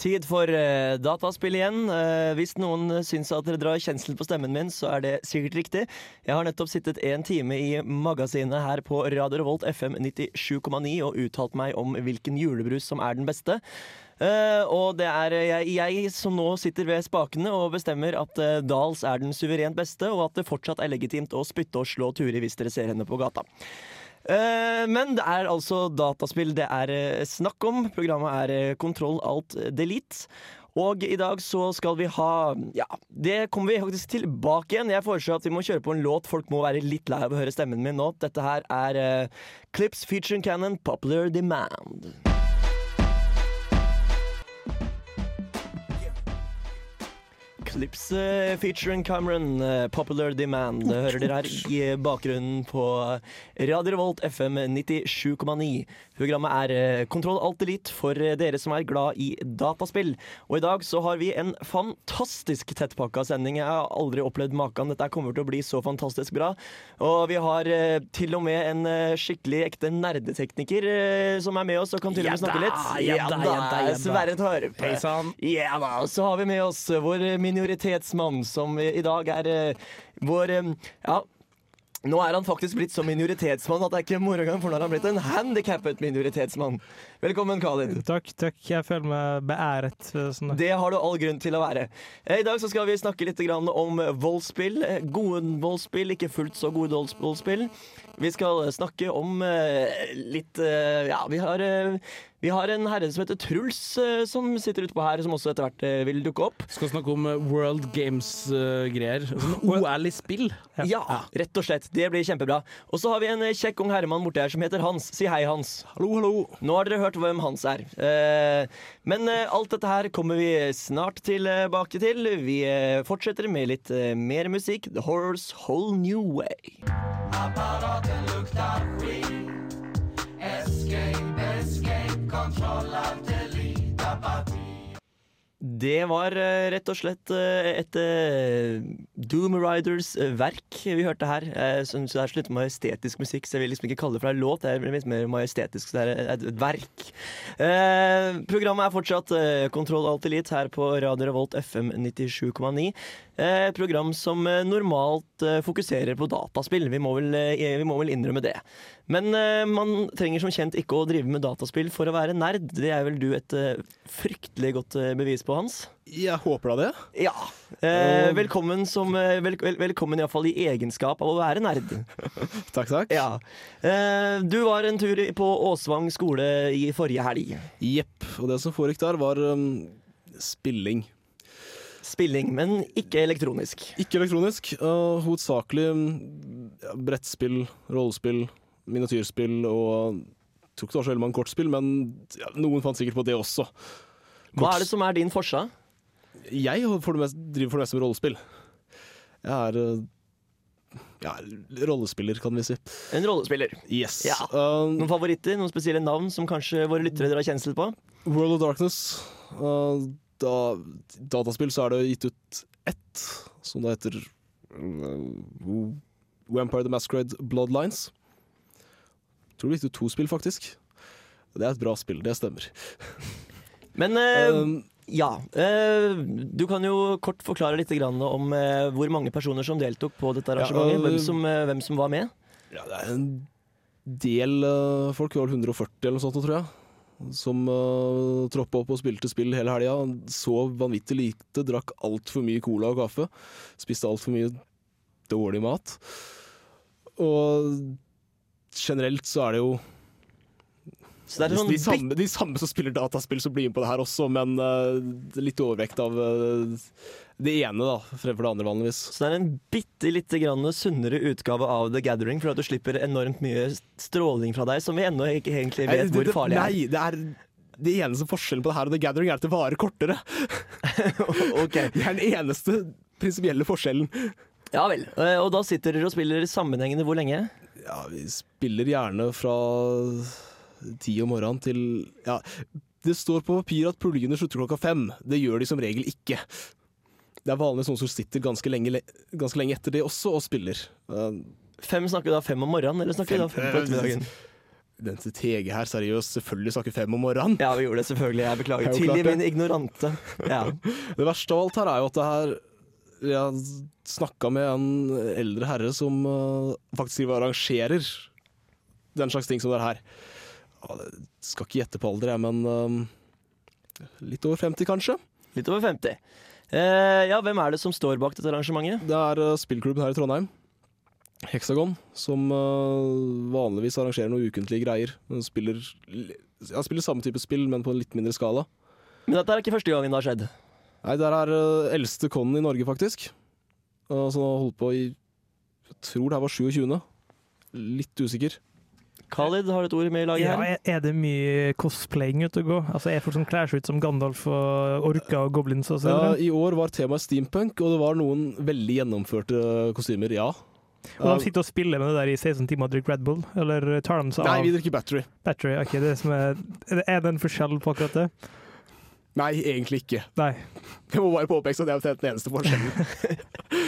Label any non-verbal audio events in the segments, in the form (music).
Tid for uh, dataspill igjen. Uh, hvis noen syns at dere drar kjensel på stemmen min, så er det sikkert riktig. Jeg har nettopp sittet en time i magasinet her på Radio Revolt FM 97,9 og uttalt meg om hvilken julebrus som er den beste. Uh, og det er jeg, jeg som nå sitter ved spakene og bestemmer at uh, Dals er den suverent beste, og at det fortsatt er legitimt å spytte og slå Turi hvis dere ser henne på gata. Eh, men det er altså dataspill det er eh, snakk om. Programmet er eh, Kontroll alt delete. Og i dag så skal vi ha Ja, det kommer vi faktisk tilbake igjen. Jeg foreslår at vi må kjøre på en låt. Folk må være litt lei av å høre stemmen min nå. Dette her er uh, Clips featuring Cannon, Popular Demand. Clips eh, featuring Cameron, eh, Popular Demand. Det hører dere her i bakgrunnen på Radio Revolt FM 97,9. Programmet er eh, Kontroll Alt Elite for eh, dere som er glad i dataspill. Og i dag så har vi en fantastisk tettpakka sending. Jeg har aldri opplevd maken. Dette kommer til å bli så fantastisk bra. Og vi har eh, til og med en skikkelig ekte nerdetekniker som er med oss og kan til og med snakke litt. ja da, ja da. Sverre Torp. Hei sann. Ja da, og så har vi med oss vår minoritetsmann, som i dag er vår Ja. Nå er han faktisk blitt så minoritetsmann at det er ikke moro engang, for nå har han blitt en handikappet minoritetsmann. Velkommen, Khalid. Takk, takk. Jeg føler meg beæret. Sånn. Det har du all grunn til å være. Eh, I dag så skal vi snakke litt om voldsspill. Eh, Gode voldsspill, ikke fullt så gode volds- voldsspill. Vi skal snakke om eh, litt Ja, vi har, vi har en herre som heter Truls, som sitter utpå her, som også etter hvert vil dukke opp. Skal snakke om World Games-greier. Sånn (laughs) OL i spill. Ja, rett og slett. Det blir kjempebra. Og så har vi en kjekk ung herremann borti her som heter Hans. Si hei, Hans. Hallo, hallo. Nå har dere hørt hvem Hans er. Eh, men eh, alt dette her kommer vi snart tilbake til. Vi eh, fortsetter med litt mer musikk. The Horrors Whole New Way. Det var eh, rett og slett eh, et eh, Doom Riders verk vi hørte her. Så det er så litt majestetisk musikk, så jeg vil liksom ikke kalle det for en låt. Det er litt mer majestetisk, så det er et, verk. Programmet er fortsatt Kontroll Alt Elite her på Radio Revolt FM 97,9. Eh, Et program som eh, normalt eh, fokuserer på dataspill. Vi må vel, vi må vel innrømme det. Men man trenger som kjent ikke å drive med dataspill for å være nerd. Det er vel du et fryktelig godt bevis på, Hans? Jeg håper da det. Ja. Eh, velkommen som vel, vel, Velkommen iallfall i egenskap av å være nerd. (laughs) Takk, takk. Ja. Eh, du var en tur på Åsvang skole i forrige helg. Jepp. Og det som foregikk der, var um, spilling. Spilling, men ikke elektronisk. Ikke elektronisk. Uh, hovedsakelig ja, brettspill, rollespill, miniatyrspill og jeg tror ikke det var så veldig mange kortspill, men ja, noen fant sikkert på det også. Hva er det som er din forsa? Jeg for det mest, driver for det meste med rollespill. Jeg er uh, ja, rollespiller, kan vi si. En rollespiller. Yes. Ja. Um, Noen favoritter? Noen spesielle navn som kanskje våre lyttere drar kjensel på? World of Darkness. Uh, da, dataspill så er det gitt ut ett, som da heter uh, Vampire the Masquerade Bloodlines. Tror det gikk ut to spill, faktisk. Det er et bra spill, det stemmer. (laughs) Men uh, Um, ja. Uh, du kan jo kort forklare litt grann om eh, hvor mange personer som deltok på dette arrangementet. Ja, hvem, som, eh, hvem som var med. ja, det er en del folk, Det var 140 eller noe sånt, tror jeg. Som uh, troppa opp og spilte spill hele helga. Sov vanvittig lite, drakk altfor mye cola og kaffe. Spiste altfor mye dårlig mat. Og generelt så er det jo Så det er de, sånn de, samme, de samme som spiller dataspill som blir med på det her også, men uh, litt overvekt av uh, det ene da, fremfor det andre vanligvis. så det er en bitte lite grann sunnere utgave av The Gathering, for at du slipper enormt mye stråling fra deg, som vi ennå ikke egentlig vet Nei, det- hvor farlig er. Nei, det er det eneste forskjellen på det her og The Gathering er at det varer kortere. (laughs) ok. (laughs) Det er den eneste prinsipielle forskjellen. Ja vel. Eh, Og da sitter dere og spiller sammenhengende hvor lenge? Ja, vi spiller gjerne fra ti om morgenen til Ja, det står på papiret at puljene slutter klokka fem. Det gjør de som regel ikke. Det er vanligvis noen som sitter ganske lenge, ganske lenge etter det også og spiller. Uh, Fem Snakker da fem om morgenen, eller snakker fem, da fem på ettermiddagen? Den til TG her, seriøst, selvfølgelig snakker fem om morgenen. Ja, vi gjorde det selvfølgelig. Jeg beklager. Tilgi min ignorante. Ja. (laughs) Det verste av alt her er jo at det her Jeg snakka med en eldre herre som uh, faktisk driver og arrangerer den slags ting som det er her. Ja, skal ikke gjette på alder, jeg, men uh, litt over 50, kanskje. Litt over 50. Eh, ja, hvem er det som står bak dette arrangementet? Det er uh, spillklubben her i Trondheim, Hexagon, som uh, vanligvis arrangerer noen ukentlige greier. Den spiller, ja, spiller samme type spill, men på en litt mindre skala. Men dette er ikke første gangen det har skjedd. Nei, det er uh, eldste konen i Norge, faktisk. Uh, som har holdt på i Jeg tror det her var 27. Litt usikker. Khalid, har et ord med i laget Ja, her? er, det mye cosplaying ute og gå? Altså, Er folk som kler seg ut som Gandalf og orker og goblins og så Ja. I år var temaet steampunk, og det var noen veldig gjennomførte kostymer, ja. Og de sitter og spiller med det der i 16 timer og drikker Red Bull? Eller tar de seg Nei, vi drikker battery. battery? Ok, det som er, er det en forskjell på akkurat det? Nei, egentlig ikke. Nei. Jeg må bare påpeke at det er den eneste forskjellen. (laughs)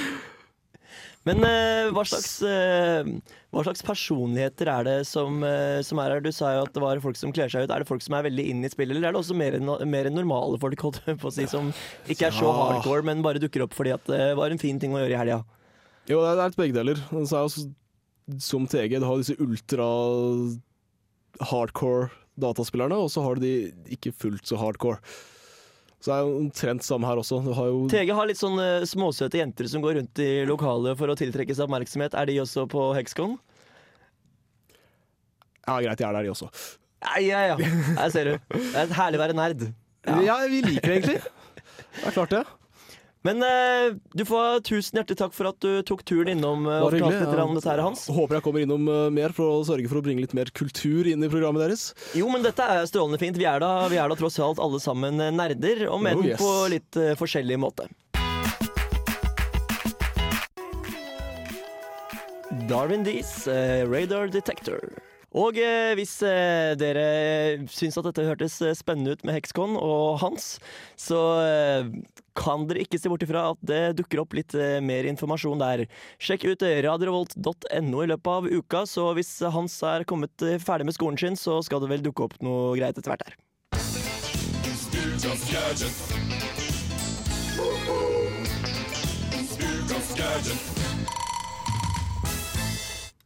Men uh, hva, slags, uh, hva slags personligheter er det som, uh, som er her? Du sa jo at det var folk som kler seg ut. Er det folk som er veldig inn i spillet, eller er det også mer, mer normale folk, holdt jeg på å si, som ikke er så hardcore, men bare dukker opp fordi det var en fin ting å gjøre i helga? Jo, det er litt begge deler. Men Så er jo som TG, du har disse ultra hardcore dataspillerne, og så har du de ikke fullt så hardcore. Så det er jo omtrent samme her også. Har jo TG har litt sånn eh, småsøte jenter som går rundt i lokalet for å tiltrekke seg oppmerksomhet. Er de også på Hexcon? Ja, greit, de er der, de også. Ja, ja, ja. Her ser du. Det er herlig å være nerd. Ja, vi liker det egentlig. Det er klart det. Men eh, du får tusen hjertelig takk for at du tok turen innom eh, og fortalte litt om dette her, Hans. Håper jeg kommer innom eh, mer for å sørge for å bringe litt mer kultur inn i programmet deres. Jo, men dette er strålende fint. Vi er da, vi er da tross alt alle sammen nerder, om enn Oh, yes. på litt eh, forskjellig måte. Darwin Dees, eh, Radar Detector. Og eh, hvis eh, dere syns at dette hørtes eh, spennende ut med Hexcon og Hans, så eh, kan dere ikke se bort ifra at det dukker opp litt eh, mer informasjon der. Sjekk ut eh, radiorevolt.no i løpet av uka, så hvis Hans er kommet eh, ferdig med skolen sin, så skal det vel dukke opp noe greit etter hvert her.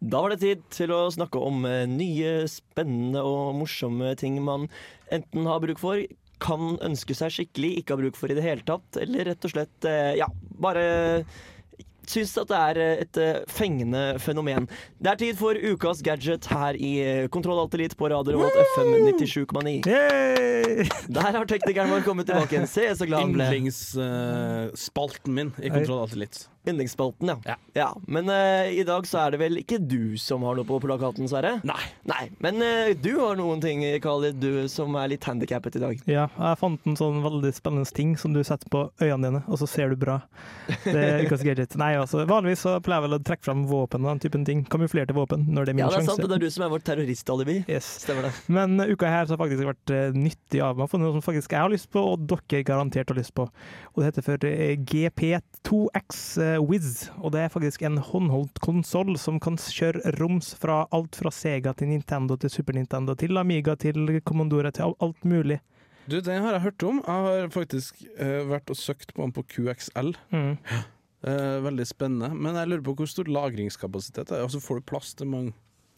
Da var det tid til å snakke om nye, spennende og morsomme ting man enten har bruk for, kan ønske seg skikkelig, ikke har bruk for i det hele tatt, eller rett og slett eh, ja, bare syns at det er eh, et eh, fengende fenomen. Det er tid for ukas gadget her i Kontroll Alt Elite på Radio Revolt FM 97,9. (laughs) Der har teknikeren vår kommet tilbake igjen. Se så glad han ble. Yndlingsspalten min i Kontroll Alt Elite. Yndlingsspalten, ja. Ja. ja. Men uh, i dag så er det vel ikke du som har noe på plakaten, Sverre? Nei. Nei, Men uh, du har noen ting, Khalid, du som er litt handikappet i dag. Ja, jeg fant en sånn veldig spennende ting som du setter på øynene dine, og så ser du bra. Det er ukas (laughs) gadget. Nei, altså, vanligvis så pleier jeg vel å trekke fram våpen og den typen ting. Kamuflerte våpen, når det er min Ja, det er sant. sjanse. Det er du som er vårt terroristalibi. Yes. Stemmer det. Men uh, uka her så har faktisk vært uh, nyttig av meg. For noe som faktisk jeg har lyst på, og dere garantert har lyst på. Og det heter for uh, GP2X uh, Wiz. Og det er faktisk en håndholdt konsoll som kan kjøre roms fra alt fra Sega til Nintendo til Super Nintendo til Amiga til Commodore til alt mulig. Du, Den har jeg hørt om. Jeg har faktisk uh, vært og søkt på den på QXL. Mm. Uh, veldig spennende. Men jeg lurer på hvor stor lagringskapasitet det er. Altså Får du plass til mange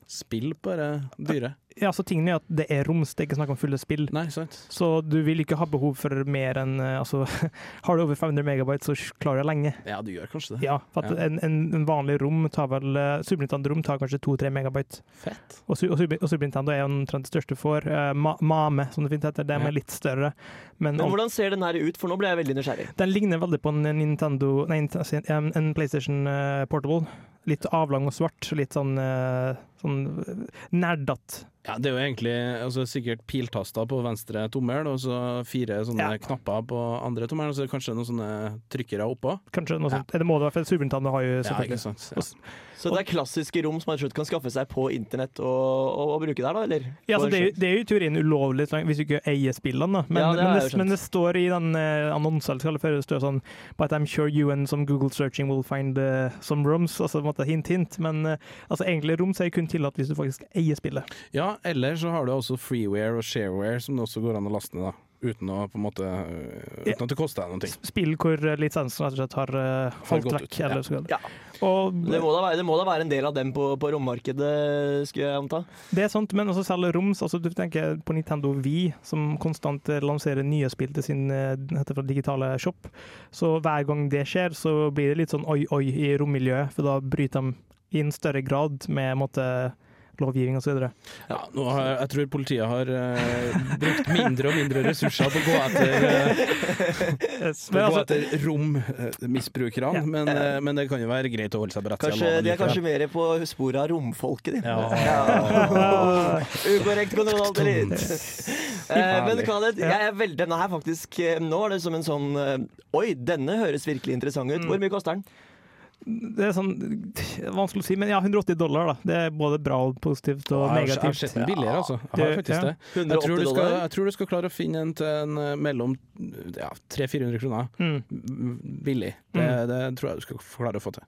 spill på det dyret? Ja, så tingen er at det er roms, det er ikke snakk om fulle spill. Nei, sant? Så du vil ikke ha behov for mer enn uh, Altså, (laughs) har du over 500 megabyte, så klarer du lenge. Ja, du gjør kanskje det. Ja, for Ja. En, en, en vanlig rom tar vel uh, Super Nintendo-rom tar kanskje 2-3 megabyte. Fett. Og, og, og Super Nintendo er omtrent det største for. Uh, Ma Mame, som det fint heter, de Ja. er litt større. Men, Men hvordan ser den her ut? For nå ble jeg veldig nysgjerrig. den ligner veldig på en Nintendo Nei, altså, en, en PlayStation Portable. Litt avlang og svart. Litt sånn, sånn nerdete. Ja, det er jo egentlig altså, sikkert piltaster på venstre tommel, og så fire sånne Ja. knapper på andre tommel, og så kanskje noen sånne trykkere oppå. Kanskje noe sånt. Det må det være, for Nintendo har jo Ja, selvfølgelig ikke sant. Ja. Så det er klassiske rom som man slutt kan skaffe seg på internett og, og, og bruke der, da? eller? Ja, altså, det, er, jo- det er jo i teorien ulovlig hvis du ikke eier spillene, da. Men, Ja, det men, det, men det står i den uh, annonsen skal det står sånn But I'm sure you and some Google searching will find uh, some rooms. Altså på en måte hint, hint. Men uh, altså, egentlig rom så er kun tillatt hvis du faktisk eier spillet. Ja, eller så har du også freeware og shareware, som det også går an å laste ned, da. Uten å på en måte øh, Uten at det koster deg noe. Spill hvor eh, lisensen rett og slett har uh, falt vekk. ut, Eller, ja. Ja. Og Det må, da være, det må da være en del av dem på, på rommarkedet, skulle jeg anta. Det er sant, men også selge roms. Altså, du tenker på Nintendo Wii, som konstant eh, lanserer nye spill til sin eh, heter det, digitale shop. Så hver gang det skjer, så blir det litt sånn oi-oi i rommiljøet, for da bryter de i en større grad med måte, lovgivning osv. Ja, nå har, jeg tror politiet har uh, brukt mindre og mindre ressurser på å gå etter, øh, på altså, etter rommisbrukerne, Ja. men, uh, men det kan jo være greit å holde seg på rett side de er kanskje mer på sporet av romfolket, de. Ja. Ukorrekt kontroll alt elite. Eh, men Khaled, jeg er veldig, denne her faktisk Nå er det som en sånn Oi, denne høres virkelig interessant ut. Hvor mye koster den? Det er sånn vanskelig å si, men ja, 180 dollar, da. Det er både bra og positivt og Jeg har- Jeg har sett den billigere, altså. Jeg har Det- ja. det. Jeg tror, du skal, jeg tror du skal klare å finne en til en øh, mellom ja, 300-400 kroner. Mm. Billig. Det, det tror jeg du skal klare å få til.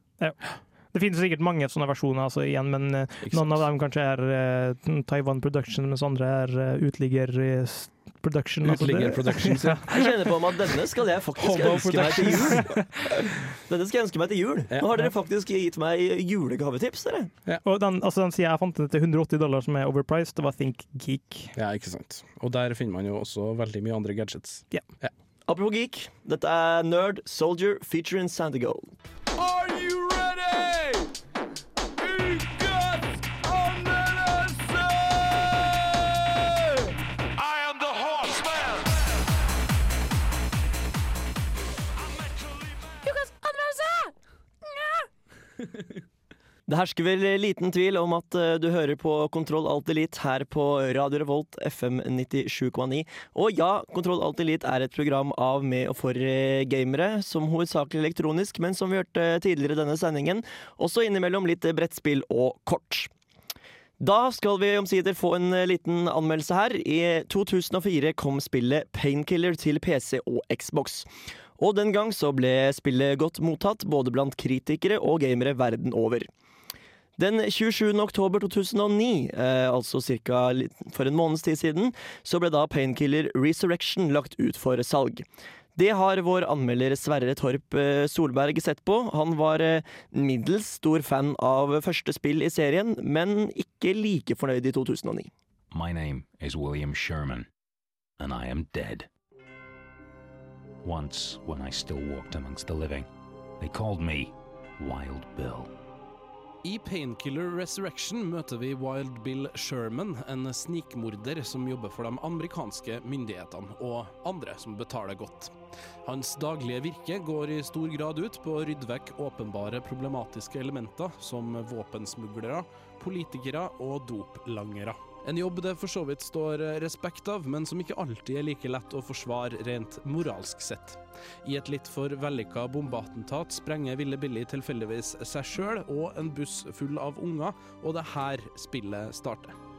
Det finnes sikkert mange sånne versjoner altså, igjen, men eh, noen av dem kanskje er uh, Taiwan Production, mens andre er uh, Uteligger eh, s- Production. Utligger Productions, ja. (laughs) Jeg kjenner på meg at denne skal jeg faktisk Hobo ønske meg til jul. (laughs) Denne skal jeg ønske meg til jul. Ja. Nå har dere faktisk gitt meg julegavetips, dere. Og den, altså den sida jeg fant den til 180 dollar, som er overpriced, det var Think Geek. ja, ikke sant. Og der finner man jo også veldig mye andre gadgets. Ja Apropos geek, dette er Nerd Soldier featuring Sandigo. Are you ready? Det hersker vel liten tvil om at eh, du hører på Kontroll Alt Elite her på Radio Revolt FM 97,9. Og ja, Kontroll Alt Elite er et program av med og for eh, gamere, som hovedsakelig elektronisk, men som vi hørte tidligere i denne sendingen, også innimellom litt brettspill og kort. Da skal vi omsider få en eh, liten anmeldelse her. I 2004 kom spillet Painkiller til PC og Xbox. Og den gang så ble spillet godt mottatt både blant kritikere og gamere verden over. Den 27. oktober 2009, eh, altså ca. for en måneds tid siden, så ble da Painkiller Resurrection lagt ut for salg. Det har vår anmelder Sverre Torp eh, Solberg sett på. Han var eh, middels stor fan av første spill i serien, men ikke like fornøyd i 2009. My name is William Sherman, and I am dead. Once, when I still walked amongst the living, they called me Wild Bill. I Painkiller Resurrection møter vi Wild Bill Sherman, en snikmorder som jobber for de amerikanske myndighetene, og andre som betaler godt. Hans daglige virke går i stor grad ut på å rydde vekk åpenbare problematiske elementer, som våpensmuglere, politikere og doplangere. En jobb det for så vidt står respekt av, men som ikke alltid er like lett å forsvare rent moralsk sett. I et litt for vellykka bombeattentat sprenger Ville Billy tilfeldigvis seg sjøl og en buss full av unger, og det er her spillet starter.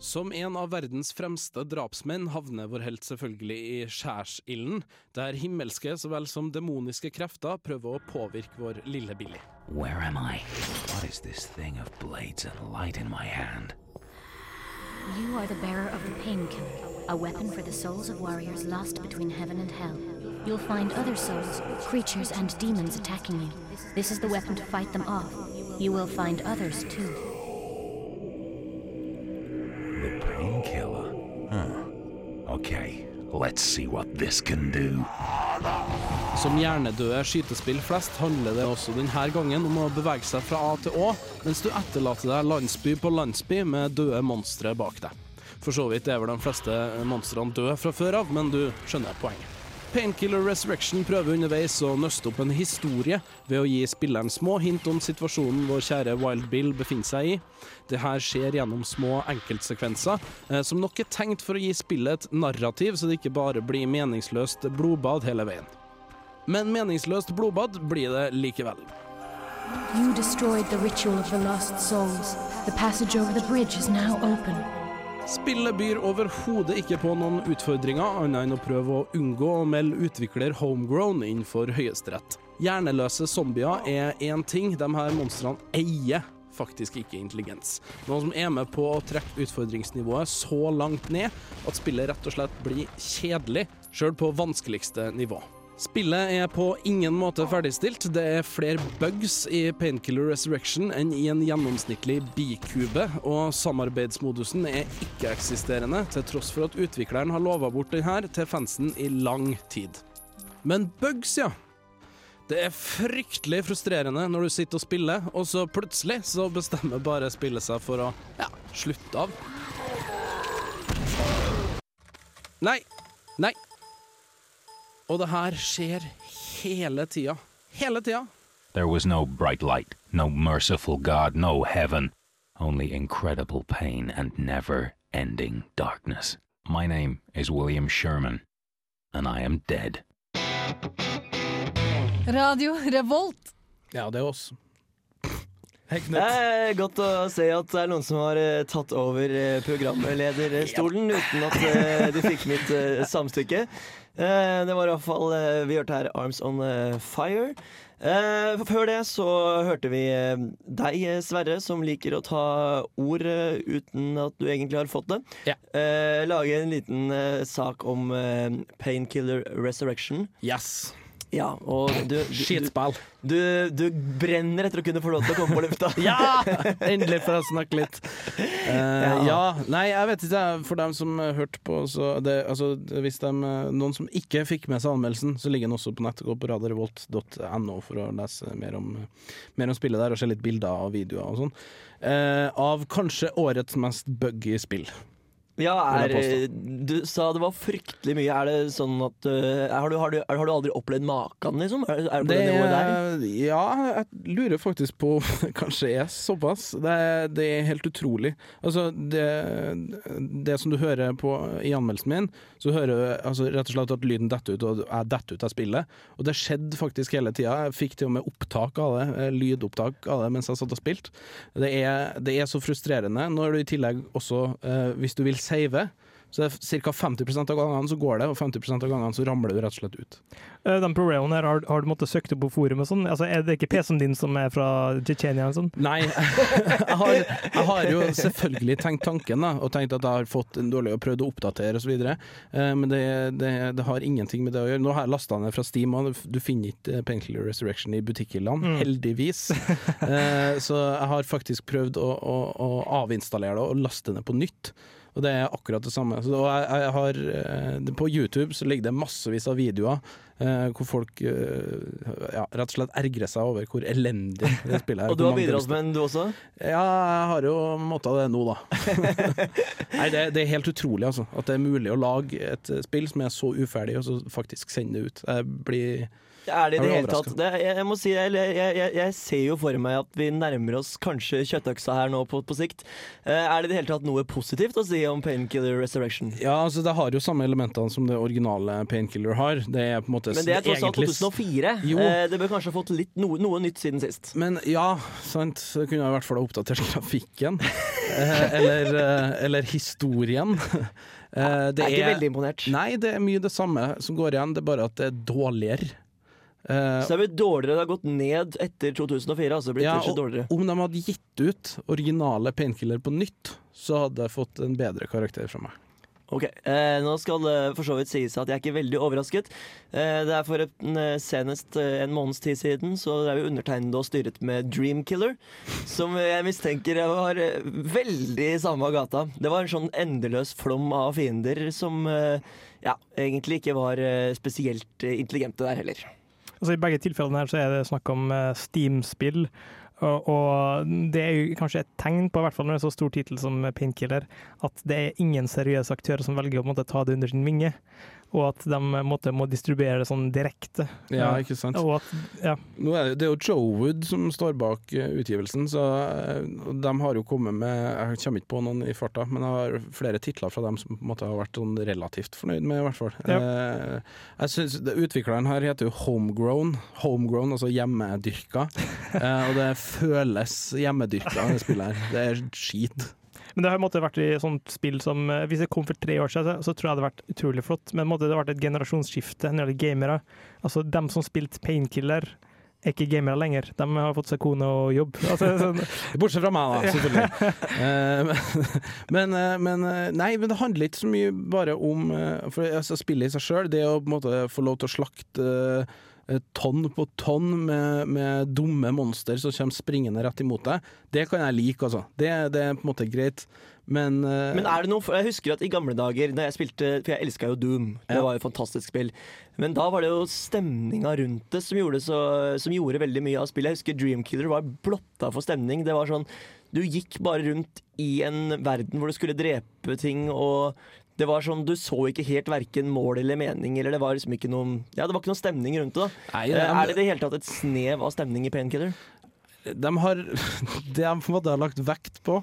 Som en av verdens fremste drapsmenn havner vår helt selvfølgelig i skjærsilden, der himmelske så vel som demoniske krefter prøver å påvirke vår lille Billy. Where am I? What is this thing of blades and light in my hand? You are the bearer of the Painkiller, a weapon for the souls of warriors lost between heaven and hell. You'll find other souls, creatures, and demons attacking you. This is the weapon to fight them off. You will find others too. The painkiller. Huh. Okay, let's see what this can do. Som hjernedøde skytespill flest handler det også denne gangen om å bevege seg fra A til Å, mens du etterlater deg landsby på landsby med døde monstre bak deg. For så vidt er vel de fleste monstrene døde fra før av, men du skjønner poenget. Painkiller Resurrection prøver underveis å nøste opp en historie ved å gi spilleren små hint om situasjonen vår kjære Wild Bill befinner seg i. Det her skjer gjennom små enkeltsekvenser, eh, som nok er tenkt for å gi spillet et narrativ, så det ikke bare blir meningsløst blodbad hele veien. Men meningsløst blodbad blir det likevel. You destroyed the ritual of the lost souls. The over the bridge is now. Spillet byr overhodet ikke på noen utfordringer, annet enn å prøve å unngå å melde utvikler homegrown inn for Høyesterett. Hjerneløse zombier er én ting, de her monstrene eier faktisk ikke intelligens. Noe som er med på å trekke utfordringsnivået så langt ned at spillet rett og slett blir kjedelig, sjøl på vanskeligste nivå. Spillet er på ingen måte ferdigstilt. Det er flere bugs i Painkiller Resurrection enn i en gjennomsnittlig bikube, og samarbeidsmodusen er ikke-eksisterende, til tross for at utvikleren har lova bort den her til fansen i lang tid. Men bugs, ja. Det er fryktelig frustrerende når du sitter og spiller, og så plutselig så bestemmer bare spillet seg for å ja, slutte av. Nei. Nei. Og det her skjer hele tida. Hele tida. There was no bright light, no merciful God, no heaven, only incredible pain and never ending darkness. My name is William Sherman, and I am dead. Radio Revolt. Ja, det er oss. Hei, Det er godt å se at det er noen som har eh, tatt over eh, programlederstolen uten at eh, de fikk mitt eh, samstykke. Eh, det var i hvert fall eh, Vi hørte her Arms On eh, Fire. Før det så hørte vi deg, Sverre, som liker å ta ord uten at du egentlig har fått det. Ja. lage en liten sak om Painkiller Resurrection. Yes. Ja, og du, du, Skitspill. Du, du brenner etter å kunne få lov til å komme på lufta. (laughs) Ja! (laughs) Endelig får jeg snakke litt. Uh, Ja. ja. Nei, jeg vet ikke. For dem som hørte på, så det, altså, Hvis de, eh, noen som ikke fikk med seg anmeldelsen, så ligger den også på nettet. Gå på radiorevolt.no for å lese mer om, mer om spillet der og se litt bilder og videoer og sånn. Uh, av kanskje årets mest buggy spill. Ja, er, du sa det var fryktelig mye. Er det sånn at uh, har, du, har, du, har du aldri opplevd maken, liksom? Er, er det det? Ja, jeg lurer faktisk på kanskje er såpass. Det, er- det er helt utrolig. Altså, det, det som du hører på i anmeldelsen min, så hører du altså, rett og slett at lyden detter ut, og jeg detter ut av spillet. Og det skjedde faktisk hele tida. Jeg fikk til og med opptak av det, eh, lydopptak av det mens jeg satt og spilte. Det er, det er så frustrerende når du i tillegg også, eh, hvis du vil save, så er ca. 50% av gangene så går det, og 50% av gangene så ramler du rett og slett ut. Eh, De problemene her, har, har du måttet søke opp på forum og sånn? Altså, er det ikke PC-en din som er fra Tsjetsjenia og sånn? Nei, (laughs) jeg har, jeg har jo selvfølgelig tenkt tanken da, og tenkt at jeg har fått en dårlig og prøvd å oppdatere osv., eh, men det, det, det har ingenting med det å gjøre. Nå har jeg lasta ned fra Steam, og du finner ikke Painkiller Resurrection i butikkhyllene, Mm. heldigvis. (laughs) Eh, så jeg har faktisk prøvd å, å, å avinstallere det og laste ned på nytt. Og det er akkurat det samme. Så, jeg, jeg har, eh, på YouTube så ligger det massevis av videoer eh, hvor folk eh, ja, rett og slett ergrer seg over hvor elendig det (laughs) spillet er. Og du har bidratt med en, du også? ja, jeg har jo måttet det nå, da. (laughs) Nei, det, det er helt utrolig, altså. At det er mulig å lage et spill som er så uferdig, og så faktisk sende det ut. Jeg blir Er det i det hele tatt det, jeg, jeg må si, jeg, jeg, jeg, ser jo for meg at vi nærmer oss kanskje kjøttøksa her nå på, på sikt. Uh, er det i det hele tatt noe positivt å si om Painkiller Resurrection? Ja, altså det har jo samme elementene som det originale Painkiller har. Det er på en måte Men det er tross alt egentlig- 2004. Jo. Eh, det bør kanskje ha fått litt noe, noe nytt siden sist. Men ja, sant. Så kunne jeg i hvert fall ha oppdatert (laughs) grafikken. Eh, eller, eller historien. Eh, Jeg er ikke veldig imponert. Nei, det er mye det samme som går igjen, det er bare at det er dårligere. Eh, Så det er blitt dårligere det har gått ned etter 2004. Altså blitt Ja, og dårligere. om de hadde gitt ut originale Painkiller på nytt, så hadde jeg fått en bedre karakter fra meg. Ok, eh, Nå skal det for så vidt sies at jeg er ikke veldig overrasket. Eh, det er for en, eh, senest eh, en måneds tid siden så er vi undertegnede og styret med Dreamkiller, som jeg mistenker var eh, veldig i samme gata. Det var en sånn endeløs flom av fiender som eh, ja, egentlig ikke var eh, spesielt eh, intelligente der heller. Altså, I begge tilfellene her så er det snakk om eh, Steam-spill. Og, og det er jo kanskje et tegn på, i hvert fall når det er så stor tittel som Painkiller, at det er ingen seriøse aktører som velger å måte, ta det under sin vinge. Og at de eh, måtte, må distribuere det sånn direkte. Ja, ikke sant. At, ja. Er det, det er jo Joewood som står bak eh, utgivelsen, så eh, de har jo kommet med Jeg kommer ikke på noen i farta, men jeg har flere titler fra dem som måte har vært sånn relativt fornøyd med, i hvert fall. Ja. Eh, jeg synes, det- Utvikleren her heter jo Homegrown. Homegrown, altså hjemmedyrka. (laughs) eh, og det føles hjemmedyrka, det spillet her. Det er skit. Men det har måtte, vært i sånt spill som eh, Hvis det kom for tre år siden, så, så tror jeg det hadde vært utrolig flott. Men måtte, det har vært et generasjonsskifte når det gjelder gamere. Altså, dem som spilte Painkiller, er ikke gamere lenger. De har fått seg kone og jobb. Altså, sånn, (laughs) Bortsett fra meg, da, selvfølgelig. (laughs) Eh, men, eh, men Nei, men det handler ikke så mye bare om For altså, Spillet i seg sjøl, det å på en måte få lov til å slakte eh, tonn på tonn med, med dumme monster som kommer springende rett imot deg, det kan jeg like, altså. Det, det er på en måte greit. Men, uh, Men er det noe, jeg husker at i gamle dager da jeg spilte For jeg elska jo Doom. Det Ja. var jo et fantastisk spill. Men da var det jo stemninga rundt det som gjorde, så, som gjorde veldig mye av spillet. Jeg husker Dreamkiller var blotta for stemning. Det var sånn Du gikk bare rundt i en verden hvor du skulle drepe ting, og det var sånn, Du så ikke helt verken mål eller mening, eller det var liksom ikke noen Ja, det var ikke noen stemning rundt det. da Nei, Eh, det- Er det i det hele tatt et snev av stemning i Painkiller? de har, (laughs) det de på en måte har lagt vekt på,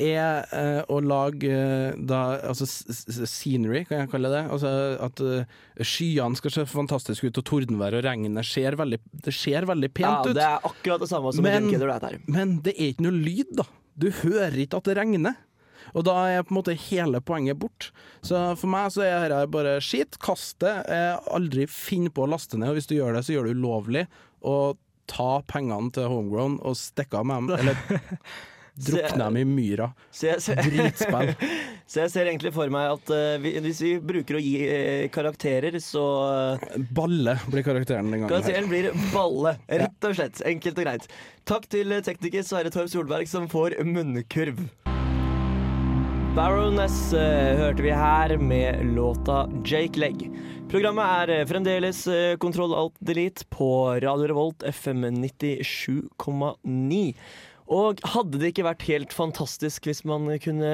er eh, å lage eh, da, altså, scenery, kan jeg kalle det. Altså, at uh, skyene skal se fantastisk ut, og tordenvær og regnet ser veldig, det ser veldig pent Ja, ut. det er akkurat det samme som i Men- Dreamkiller. Det. Men det er ikke noe lyd, da. Du hører ikke at det regner. Og da er på en måte hele poenget bort. Så for meg så er dette bare skit. Kast det. Eh, Aldri finn på å laste ned, og hvis du gjør det, så gjør du ulovlig. Og ta pengene til Homegrown og stikke av med dem. Eller (laughs) drukne dem i myra. Dritspill. (laughs) så jeg ser egentlig for meg at uh, vi, hvis vi bruker å gi uh, karakterer, så uh, Balle blir karakteren den gangen. her. Blir balle, rett og slett. Enkelt og greit. Takk til tekniker Sverre Torp Solberg, som får munnkurv. Baroness eh, hørte vi her med låta Jake Legg. Programmet er eh, fremdeles eh, Kontroll Alt Delete på Radio Revolt FM 97,9. Og hadde det ikke vært helt fantastisk hvis man kunne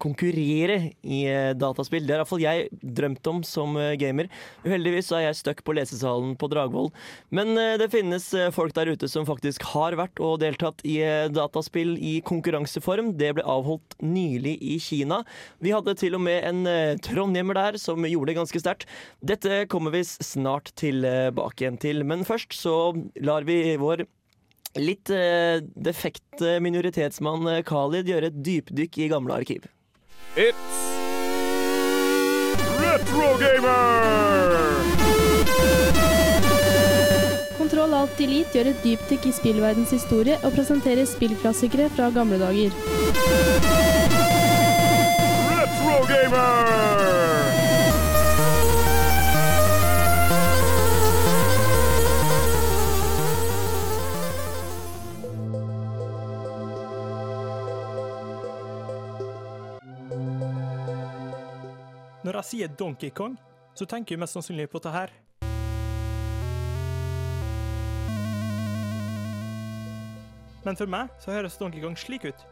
konkurrere i eh, dataspill? Det har iallfall jeg drømt om som eh, gamer. Uheldigvis er jeg stuck på lesesalen på Dragvoll. Men eh, det finnes folk der ute som faktisk har vært og deltatt i dataspill i konkurranseform. Det ble avholdt nylig i Kina. Vi hadde til og med en trondhjemmer der som gjorde det ganske sterkt. Dette kommer vi snart tilbake igjen til, men først så lar vi vår litt eh, defekte minoritetsmann Khalid gjøre et dypdykk i gamle arkiv. It's Retro Gamer! Kontroll Alt Delete gjør et dypdykk i spillverdens historie og presenterer spillklassikere fra gamle dager. Retro Gamer! Jeg sier Donkey Kong, så tenker jeg mest sannsynlig på det her. Men for meg så høres Donkey Kong slik ut.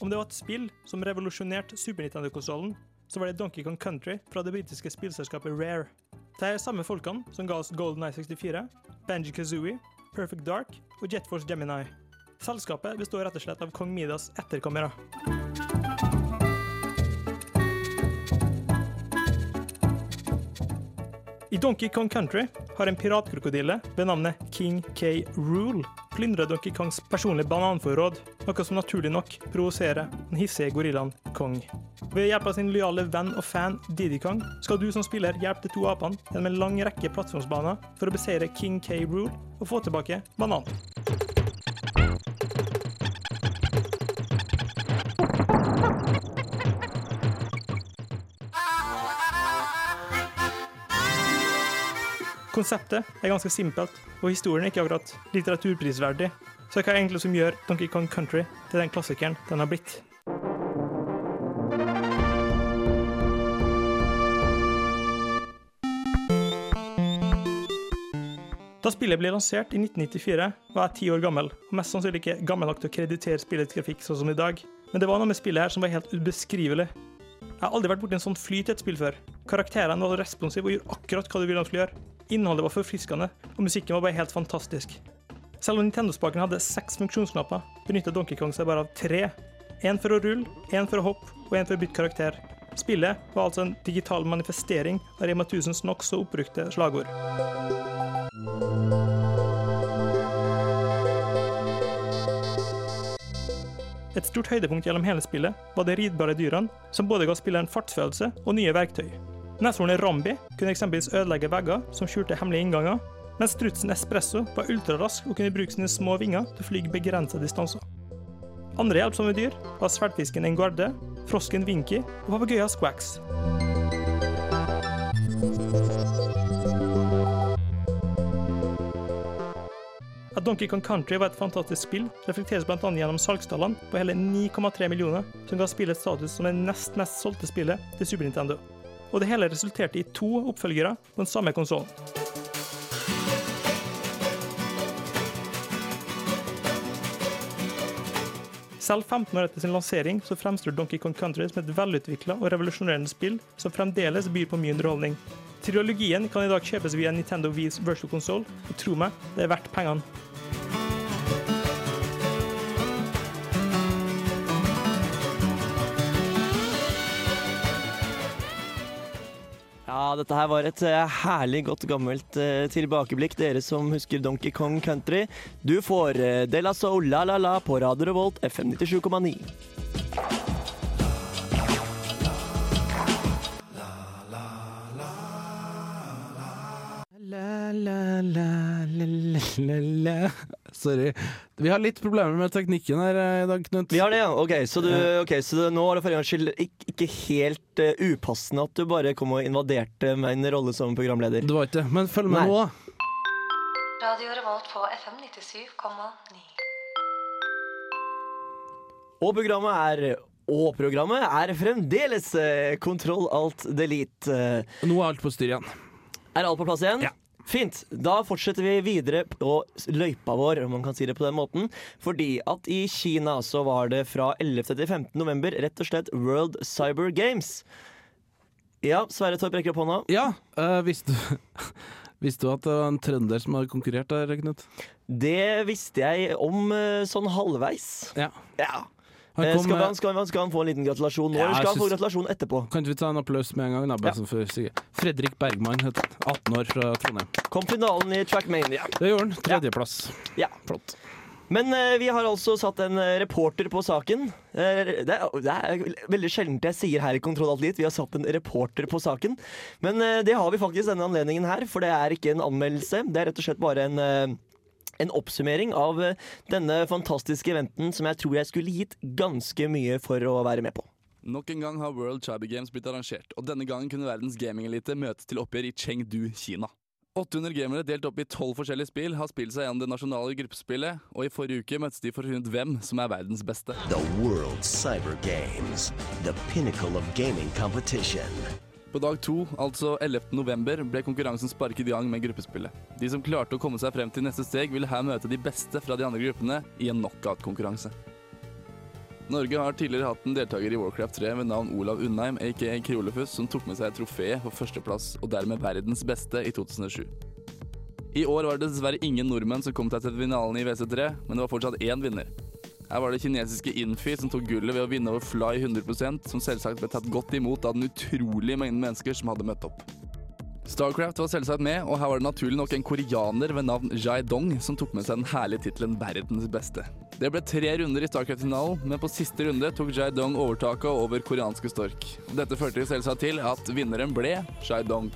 Om det var et spill som revolusjonerte Super Nintendo-konsollen, så var det Donkey Kong Country fra det britiske spillselskapet Rare. Det er samme folkene som ga oss Golden Eye 64, Banji Kazooie, Perfect Dark og Jet Force Gemini. Selskapet består rett og slett av kong Midas etterkommere. I Donkey Kong Country har en piratkrokodille ved navnet King K. Rule plyndra Donkey Kongs personlige bananforråd, noe som naturlig nok provoserer den hissige gorillaen Kong. Ved hjelp av sin lojale venn og fan Didi Kong skal du som spiller hjelpe de to apene gjennom en lang rekke plattformsbaner for å beseire King K. Rule og få tilbake bananen. Konseptet er ganske simpelt, og historien er ikke akkurat litteraturprisverdig. Så hva er egentlig som gjør Donkey Kong Country til den klassikeren den har blitt? Da spillet ble lansert i 1994, var jeg ti år gammel, og mest sannsynlig ikke gammel nok til å kreditere spillets grafikk sånn som i dag. Men det var noe med spillet her som var helt ubeskrivelig. Jeg har aldri vært borti en sånn flyt i et spill før. Karakterene var responsive og gjorde akkurat hva du ville de skulle gjøre. Innholdet var forfriskende, og musikken var bare helt fantastisk. Selv om Nintendo-spaken hadde seks funksjonsknapper, benyttet Donkey Kong seg bare av tre. Én for å rulle, én for å hoppe og én for å bytte karakter. Spillet var altså en digital manifestering av Rema 1000s nokså oppbrukte slagord. Et stort høydepunkt gjennom hele spillet var de ridbare dyrene, som både ga spilleren fartsfølelse og nye verktøy. Neshornet Rambi kunne eksempelvis ødelegge vegger som skjulte hemmelige innganger, mens strutsen Espresso var ultrarask og kunne bruke sine små vinger til å fly begrensede distanser. Andre hjelpsomme dyr var sverdfisken Enguarde, frosken Vinky og papegøyen Squax. At Donkey Kong Country var et fantastisk spill, reflekteres bl.a. gjennom salgstallene på hele 9,3 millioner, som ga spillet status som det nest mest solgte spillet til Super Nintendo. Og det hele resulterte i to oppfølgere på den samme konsollen. Selv 15 år etter sin lansering så fremstår Donkey Kong Country som et velutvikla og revolusjonerende spill som fremdeles byr på mye underholdning. Trilogien kan i dag kjøpes via Nintendo Wii's virtual console, og tro meg, det er verdt pengene. Dette her var et eh, herlig godt gammelt eh, tilbakeblikk, dere som husker Donkey Kong Country. Du får eh, De La Soul La La La på Radio Revolt FM 97,9. Sorry. Vi har litt problemer med teknikken her i dag, Knut. Vi har det, ja. Ok, så, du, okay, så nå var det for en gangs skyld ikke, helt uh, upassende at du bare kom og invaderte en rolle som programleder. Det var ikke det, men følg med Nei. nå, da. Radio Revolt på FM 97,9. Og programmet er og programmet er fremdeles Kontroll alt delete. Nå er alt på styr igjen. Er alt på plass igjen? Ja. Fint. Da fortsetter vi videre på løypa vår, om man kan si det på den måten. Fordi at i Kina så var det fra 11. til 15. november rett og slett World Cyber Games. Ja, Sverre Torp rekker opp hånda. Ja, øh, visste du (laughs) Visste du at det var en trønder som har konkurrert der, Knut? Det visste jeg om eh, sånn halvveis. Ja. Ja. Eh, skal, han, skal, han, skal han få en liten gratulasjon nå, Ja, eller skal han få gratulasjon etterpå? Kan ikke vi ta en applaus med en gang? Da, ja. for. Fredrik Bergman, 18 år fra Trondheim. Kom finalen i Trackmania. Det gjorde han. Tredjeplass. Ja. Flott. Men eh, vi har altså satt en eh, reporter på saken. Eh, det, er, det er veldig sjeldent jeg sier her i Kontroll Alt Litt, vi har satt en reporter på saken. Men eh, det har vi faktisk denne anledningen her, for det er ikke en anmeldelse. Det er rett og slett bare en eh, en oppsummering av eh, denne fantastiske eventen som jeg tror jeg skulle gitt ganske mye for å være med på. Nok en gang har World Cyber Games blitt arrangert, og denne gangen kunne verdens gamingelite møtes til oppgjør i Chengdu, Kina. 800 gamere delt opp i 12 forskjellige spill har spilt seg gjennom det nasjonale gruppespillet, og i forrige uke møttes de for å finne ut hvem som er verdens beste. The World Cyber Games, the pinnacle of gaming competition. På dag to, altså 11. november, ble konkurransen sparket i gang med gruppespillet. De som klarte å komme seg frem til neste steg, ville her møte de beste fra de andre gruppene i en knockout-konkurranse. Norge har tidligere hatt en deltaker i Warcraft 3 ved navn Olav Undheim, aka Kriolefus, som tok med seg trofeet for førsteplass, og dermed verdens beste, i 2007. I år var det dessverre ingen nordmenn som kom seg til finalen i WC3, men det var fortsatt én vinner. Her var det kinesiske Infi som tok gullet ved å vinne over Fly 100% som selvsagt ble tatt godt imot av den utrolige mengden mennesker som hadde møtt opp. Starcraft var selvsagt med, og her var det naturlig nok en koreaner ved navn Jai Dong som tok med seg den herlige tittelen 'Verdens beste'. Det ble tre runder i Starcraft-finalen, men på siste runde tok Jai Dong overtaket over koreanske Stork. Dette førte selvsagt til at vinneren ble Jai Dong.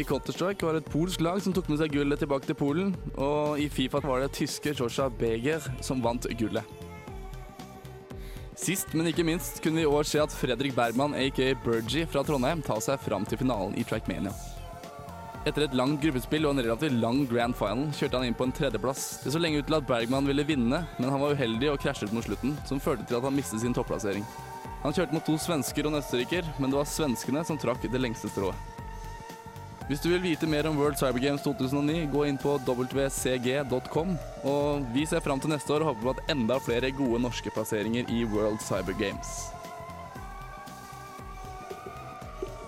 I Counter-Strike var det et polsk lag som tok med seg gullet tilbake til Polen, og i Fifa var det tyske Joshua Beger som vant gullet. Sist, men ikke minst, kunne vi i år se at Fredrik Bergman, aka Bergie fra Trondheim, ta seg fram til finalen i Trackmania. Etter et langt gruppespill og en relativt lang grand final kjørte han inn på en tredjeplass. Det så lenge ut til at Bergman ville vinne, men han var uheldig og krasjet mot slutten, som førte til at han mistet sin topplassering. Han kjørte mot to svensker og en østerriker, men det var svenskene som trakk det lengste strået. Hvis du vil vite mer om World Cyber Games 2009, gå inn på wcg.com. Og vi ser fram til neste år og håper på at enda flere gode norske plasseringer i World Cyber Games.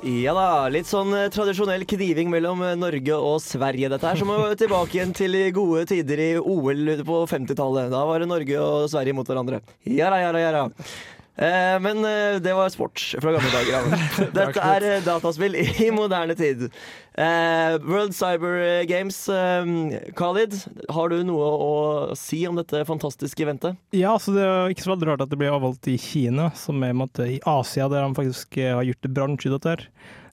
Ja da, litt sånn eh, tradisjonell kniving mellom eh, Norge og Sverige. Dette her som å vi tilbake igjen til gode tider i OL på 50-tallet. Da var det Norge og Sverige mot hverandre. Ja da, ja da, ja da. Eh, men eh, det var sport fra gamle dager. (laughs) Dette er eh, dataspill i moderne tid. World Cyber Games. Khalid, har du noe å si om dette fantastiske eventet? Ja, så det er ikke så veldig rart at det blir avholdt i Kina, som er i måte, i Asia, der de faktisk har gjort det bransje i dette. her.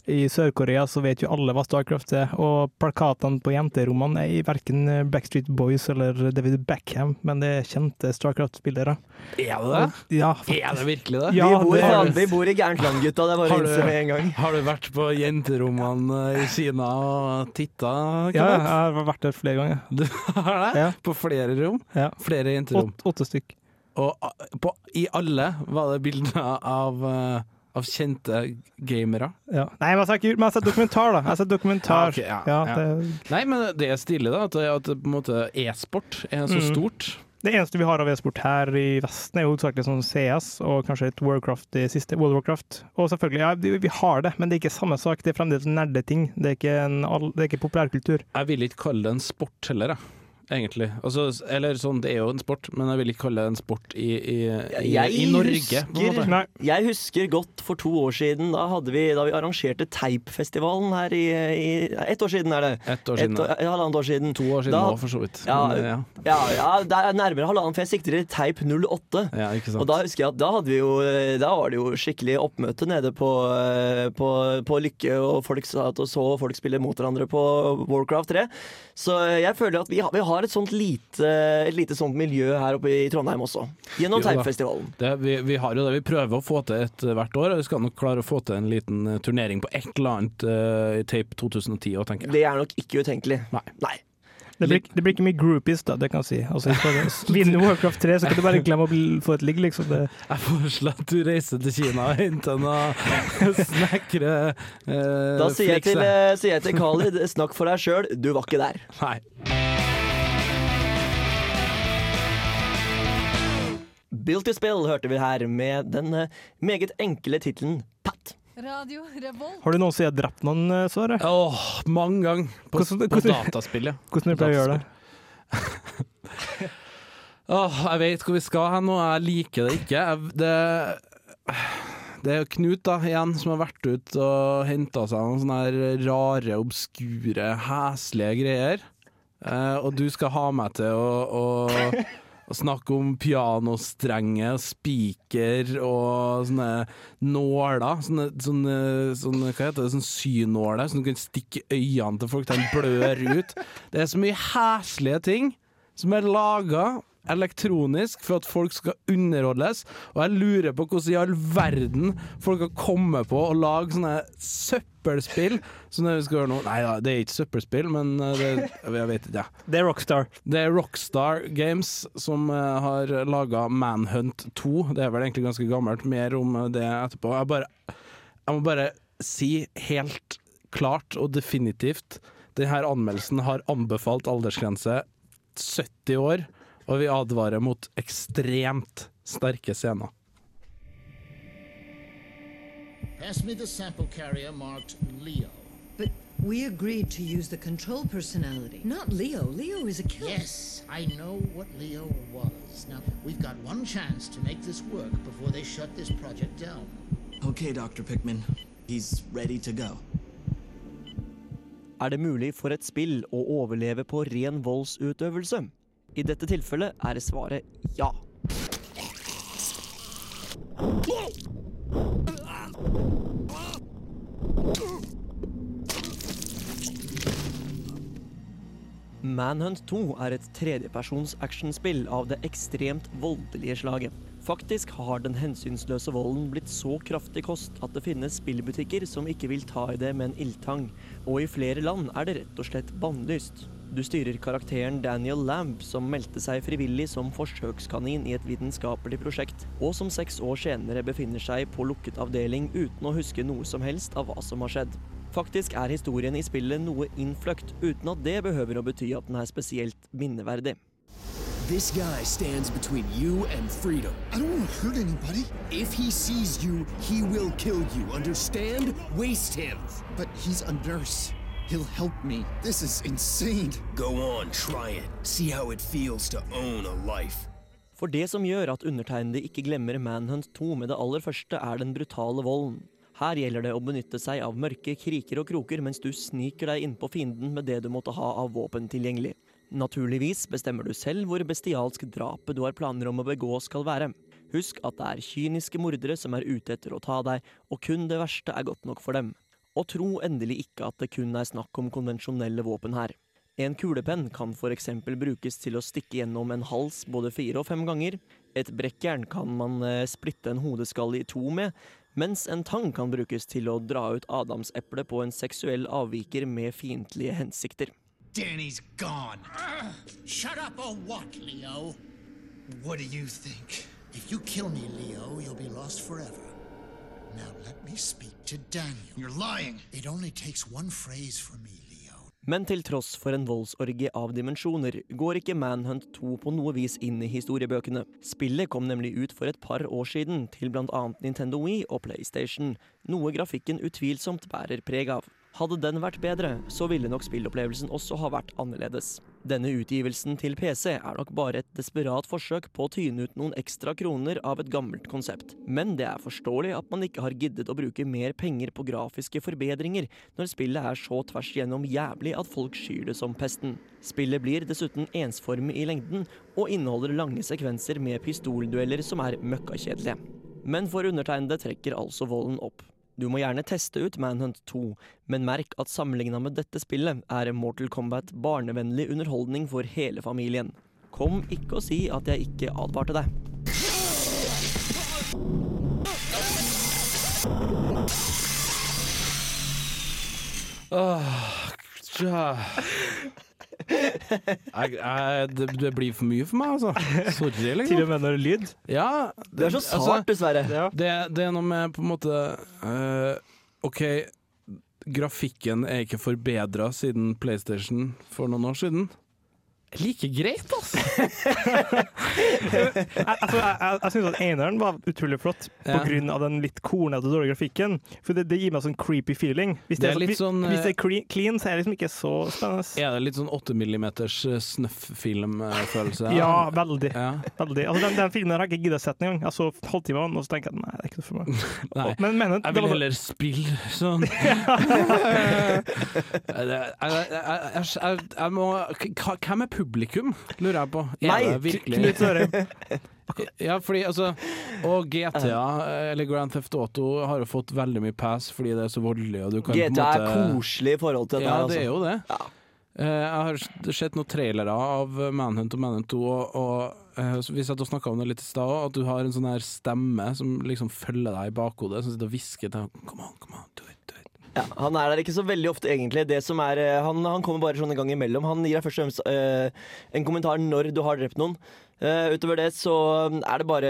I Sør-Korea så vet jo alle hva Starcraft er, og plakatene på jenterommene er i verken Backstreet Boys eller David Beckham, men det er kjente Starcraft-spillere. Er det det? Ja, Er det virkelig det? Ja, vi, bor, det er vi bor i gærent land, gutta. Det var innse med en gang. Har du vært på jenterommene i Kina og titta? Ja, jeg har vært der flere ganger. Du har det? Ja. På flere rom? Ja. Flere jenterom? Åtte, åtte stykk. Og ah, på, i alle var det bilder av, eh, av kjente gamere? Ja. Nei, men jeg har men jeg har sett dokumentar, da. Jeg har sett dokumentar. (laughs) Ja, ok, ja, det- Nei, men det er stille, da. At, at på en måte e-sport er så Mm. stort. Det eneste vi har av e-sport her i Vesten, er hovedsakelig sånn CS og kanskje et Warcraft i siste. World of Warcraft. Og selvfølgelig, ja, vi vi har det, men det er ikke samme sak. Det er fremdeles nerdeting. Det er ikke, en, all- det er ikke populærkultur. Jeg vil ikke kalle det en sport heller, jeg. Egentlig. Altså, eller sånn, det er jo en sport, men jeg vil ikke kalle det en sport i, i, i, i Norge. på en måte. husker, jeg husker godt for to år siden, da, hadde vi, da vi arrangerte Teipfestivalen her i, i Ett år siden er det. Et år siden, Et, år- halvannet år siden. To år siden Da- nå, for så vidt. Ja, Men, ja. ja, ja, det er nærmere halvannen, for jeg sikter til Teip 08. Ja, ikke sant. Og da husker jeg at da, hadde vi jo, da var det jo skikkelig oppmøte nede på, eh, på, på Lykke, og folk satt og så folk spille mot hverandre på Warcraft 3. Så jeg føler at vi har, vi har et sånt lite, et lite sånt miljø her oppe i Trondheim også. Gjennom. Teipfestivalen. Vi, vi har jo det. Vi prøver å få til et hvert år, og vi skal nok klare å få til en liten eh, turnering på et eller annet uh, i Tape 2010 òg, tenker jeg. Det er nok ikke utenkelig. Nei. Det blir, det blir ikke mye groupies, da, det kan jeg si. Altså, Vinner vinne Warcraft 3, så kan du bare glemme å få et ligg, liksom. Det. Jeg foreslår at du reiser til Kina og henter noen snekre eh, Da sier jeg, til, eh, sier jeg til Khalid, snakk for deg sjøl, du var ikke der. Nei. Built to Spill hørte vi her med den eh, meget enkle tittelen Pat. Radio Revolt. Har du noen siden drept noen, eh, Sverre? Åh, mange ganger. På, Hvordan- på hvordan- dataspillet. (laughs) Hvordan du pleier å gjøre det? (laughs) Åh, jeg vet hvor vi skal hen, nå. jeg liker det ikke. Jeg, det, det er Knut da, igjen som har vært ut og henta seg noen sånne her rare, obskure, heslige greier. Eh, og du skal ha meg til å, å, (laughs) å snakke om pianostrenger, spiker og sånne nåler. Sånne, sånne, sånne hva heter det, sånne synåler som du kan stikke i øynene til folk de blør ut. Det er så mye heslige ting som er laga elektronisk for at folk skal underholdes, og jeg lurer på hvordan i all verden folk har kommet på å lage sånne søppelspill som det vi skal gjøre nå. Nei da, det er ikke søppelspill, men eh, det, jeg vet ikke, ja. Det er Rockstar. Det er Rockstar Games som eh, har laga Manhunt 2. Det er vel egentlig ganske gammelt. Mer om det etterpå. Jeg, bare, jeg må bare si helt klart og definitivt denne anmeldelsen har anbefalt aldersgrense 70 år, og vi advarer mot ekstremt sterke scener. Pass me the sample carrier marked Leo. But we agreed to use the control personality, not Leo. Leo is a killer. Yes, I know what Leo was. Now, we've got one chance to make this work before they shut this project down. Okay, Dr. Pickman. He's ready to go. Er det mulig for et spill å overleve på ren voldsutøvelse? I dette tilfellet er svaret ja. Manhunt 2 er et tredjepersons actionspill av det ekstremt voldelige slaget. Faktisk har den hensynsløse volden blitt så kraftig kost at det finnes spillbutikker som ikke vil ta i det med en ildtang, og i flere land er det rett og slett bannlyst. Du styrer karakteren Daniel Lamb, som meldte seg frivillig som forsøkskanin i et vitenskapelig prosjekt, og som seks år senere befinner seg på lukket avdeling uten å huske noe som helst av hva som har skjedd. Faktisk er historien i spillet noe innfløkt, uten at det behøver å bety at den er spesielt minneverdig. This guy stands between you and freedom. I don't want to hurt anybody. If he sees you, he will kill you. Understand? Waste him. But he's a nurse. He'll help me. This is insane. Go on, try it. See how it feels to own a life. For det som gjør at undertegnede ikke glemmer Manhunt 2 med det aller første, er den brutale volden. Her gjelder det å benytte seg av mørke kriker og kroker mens du sniker deg innpå fienden med det du måtte ha av våpen tilgjengelig. Naturligvis bestemmer du selv hvor bestialsk drapet du har planer om å begå skal være. Husk at det er kyniske mordere som er ute etter å ta deg, og kun det verste er godt nok for dem. Og tro endelig ikke at det kun er snakk om konvensjonelle våpen her. En kulepenn kan f.eks. brukes til å stikke gjennom en hals både fire og fem ganger. Et brekkjern kan man eh, splitte en hodeskalle i to med, mens en tang kan brukes til å dra ut adamseplet på en seksuell avviker med fiendtlige hensikter. Danny's gone. Shut up or what, Leo? What do you think? If you kill me, Leo, you'll be lost forever. Now let me speak to Daniel. You're lying. It only takes one phrase from me, Men til tross for en voldsorgie av dimensjoner, går ikke Manhunt 2 på noe vis inn i historiebøkene. Spillet kom nemlig ut for et par år siden, til annet Nintendo Wii og PlayStation, noe grafikken utvilsomt bærer preg av. Hadde den vært bedre, så ville nok spillopplevelsen også ha vært annerledes. Denne utgivelsen til PC er nok bare et desperat forsøk på å tyne ut noen ekstra kroner av et gammelt konsept, men det er forståelig at man ikke har giddet å bruke mer penger på grafiske forbedringer når spillet er så tvers igjennom jævlig at folk skyr det som pesten. Spillet blir dessuten ensformig i lengden, og inneholder lange sekvenser med pistoldueller som er møkkakjedelige. Men for undertegnede trekker altså volden opp. Du må gjerne teste ut Manhunt 2, men merk at sammenligna med dette spillet er Mortal Kombat barnevennlig underholdning for hele familien. Kom ikke og si at jeg ikke advarte deg. Tja. Jeg, jeg, det, det blir for mye for meg, altså. Sorry, liksom. Til og med når det er lyd? Ja. Det er så sart, dessverre. Det, det er noe med på en måte uh, OK, grafikken er ikke forbedra siden PlayStation for noen år siden. Like greit, altså. jeg altså, jeg, jeg, syns at eneren var utrolig flott Ja. på grunn av den litt kornete og dårlige grafikken. For det, det gir meg sånn creepy feeling. Hvis det, Det er er, hvis, sånn, hvis det eh, er clean, clean, så er det liksom ikke så spennende. Er det litt sånn 8 millimeters snøff-filmfølelse? Ja, veldig. veldig. Altså, den, den filmen har jeg ikke giddet å sette engang. Jeg så halvtime av den, og så tenker jeg nei, det er ikke for meg. (laughs) Men, men, jeg vil heller spille sånn. (laughs) jeg, jeg, jeg må Hvem er publikum, lurer jeg på. Er Nei, det virkelig Knut Ørheim. Ja, fordi altså Og GTA, eller Grand Theft Auto, har jo fått veldig mye pass fordi det er så voldelig. Og du kan på en GTA er måte- koselig i forhold til det. Ja, det er altså. jo det. Ja. Jeg har sett noen trailere av Manhunt og Manhunt 2, og, og eh, vi satt og snakka om det litt i stad at du har en sånn her stemme som liksom følger deg i bakhodet, som sitter og hvisker til Come on, come on, do it. Ja, han er der ikke så veldig ofte, egentlig. Det som er, eh, han, han kommer bare sånn en gang imellom. Han gir deg først og fremst eh, en kommentar når du har drept noen. Uh, utover det så er det bare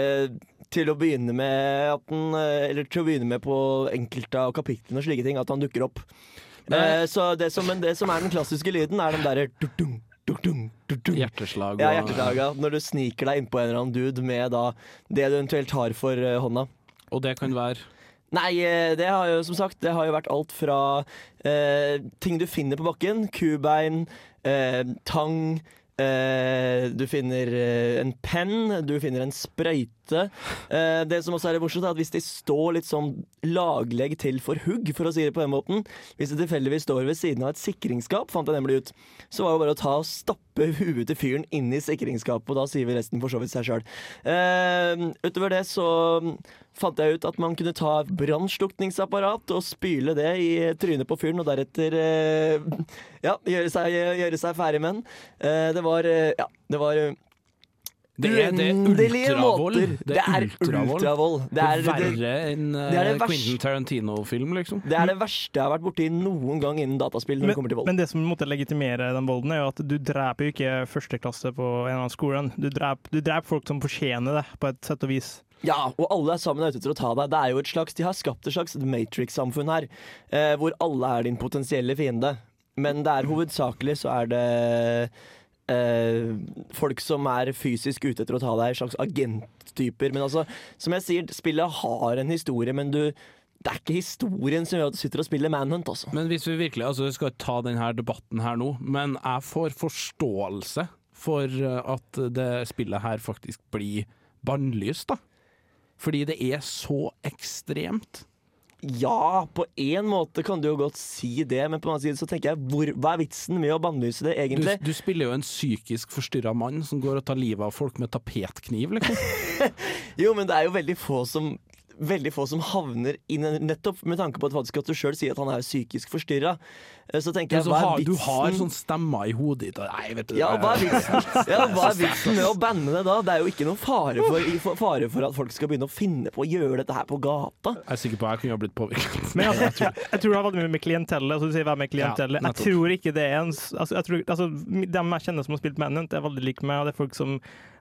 til å begynne med at han, Eller til å begynne med på enkelte av kapitlene og slike ting, at han dukker opp. Uh, så det som, men det som er den klassiske lyden, er den derre. Hjerteslag. Ja, hjerteslag. Ja. Når du sniker deg innpå en eller annen dude med da det du eventuelt har for hånda. Og det kan være Nei, eh, det har jo som sagt Det har jo vært alt fra eh, ting du finner på bakken. Kubein, eh, tang. Eh, du finner eh, en penn, du finner en sprøyte. Eh, det som også er morsomt, er at hvis de står litt sånn laglegg til for hugg, for å si det på den måten Hvis de tilfeldigvis står ved siden av et sikringsskap, fant jeg nemlig ut, så var det bare å ta og stappe huet til fyren inn i sikringsskapet, og da sier vi resten for så vidt seg sjøl. Utover det så fant jeg ut at man kunne ta brannslukningsapparat og spyle det i trynet på fyren, og deretter eh, ja, gjøre seg, gjøre seg ferdig med den. Eh, det var eh, Ja, det var Det er, det er uendelige ultravold. måter. Det er ultravold. Det er, verre enn eh, Quentin Tarantino-film, liksom. det er det verste jeg har vært borti noen gang innen dataspill når det kommer til vold. Men det som måtte legitimere den volden, er jo at du dreper jo ikke førsteklasse på en eller annen skole. Du dreper, du dreper folk som fortjener det, på et sett og vis. Ja, og alle er sammen ute etter å ta deg. Det er jo et slags, De har skapt et slags Matrix-samfunn her, eh, hvor alle er din potensielle fiende. Men det er hovedsakelig så er det eh, folk som er fysisk ute etter å ta deg, slags agenttyper. Men altså, som jeg sier, spillet har en historie, men du det er ikke historien som gjør at du sitter og spiller Manhunt, altså. Men hvis vi virkelig, altså vi skal ta denne debatten her nå, men jeg får forståelse for eh, at det spillet her faktisk blir bannlyst, da. Fordi det er så ekstremt. Ja, på én måte kan du jo godt si det, men på en annen side så tenker jeg hvor, hva er vitsen med å bannlyse det, Du, egentlig? du spiller jo en psykisk forstyrra mann som går og tar livet av folk med tapetkniv, liksom. (laughs) Jo, men det er jo veldig få som Veldig få som havner inn nettopp med tanke på at, faktisk at du sjøl sier at han er psykisk forstyrra. Så tenker jeg, hva er vitsen? du har sånn stemmer i hodet ditt og Nei, vet du Ja, hva er vitsen, (laughs) ja, hva er vitsen med å banne det da? Det er jo ikke noen fare for, fare for at folk skal begynne å finne på å gjøre dette her på gata. Jeg er sikker på at jeg kunne ha blitt påvirket. Men altså, (laughs) jeg, tror, jeg tror det har vært mye med klientellet. Altså, du sier hva med klientellet. Jeg tror ikke det er en altså, jeg tror, altså, Dem jeg kjenner som har spilt Manhunt, er veldig like meg. og Det er folk som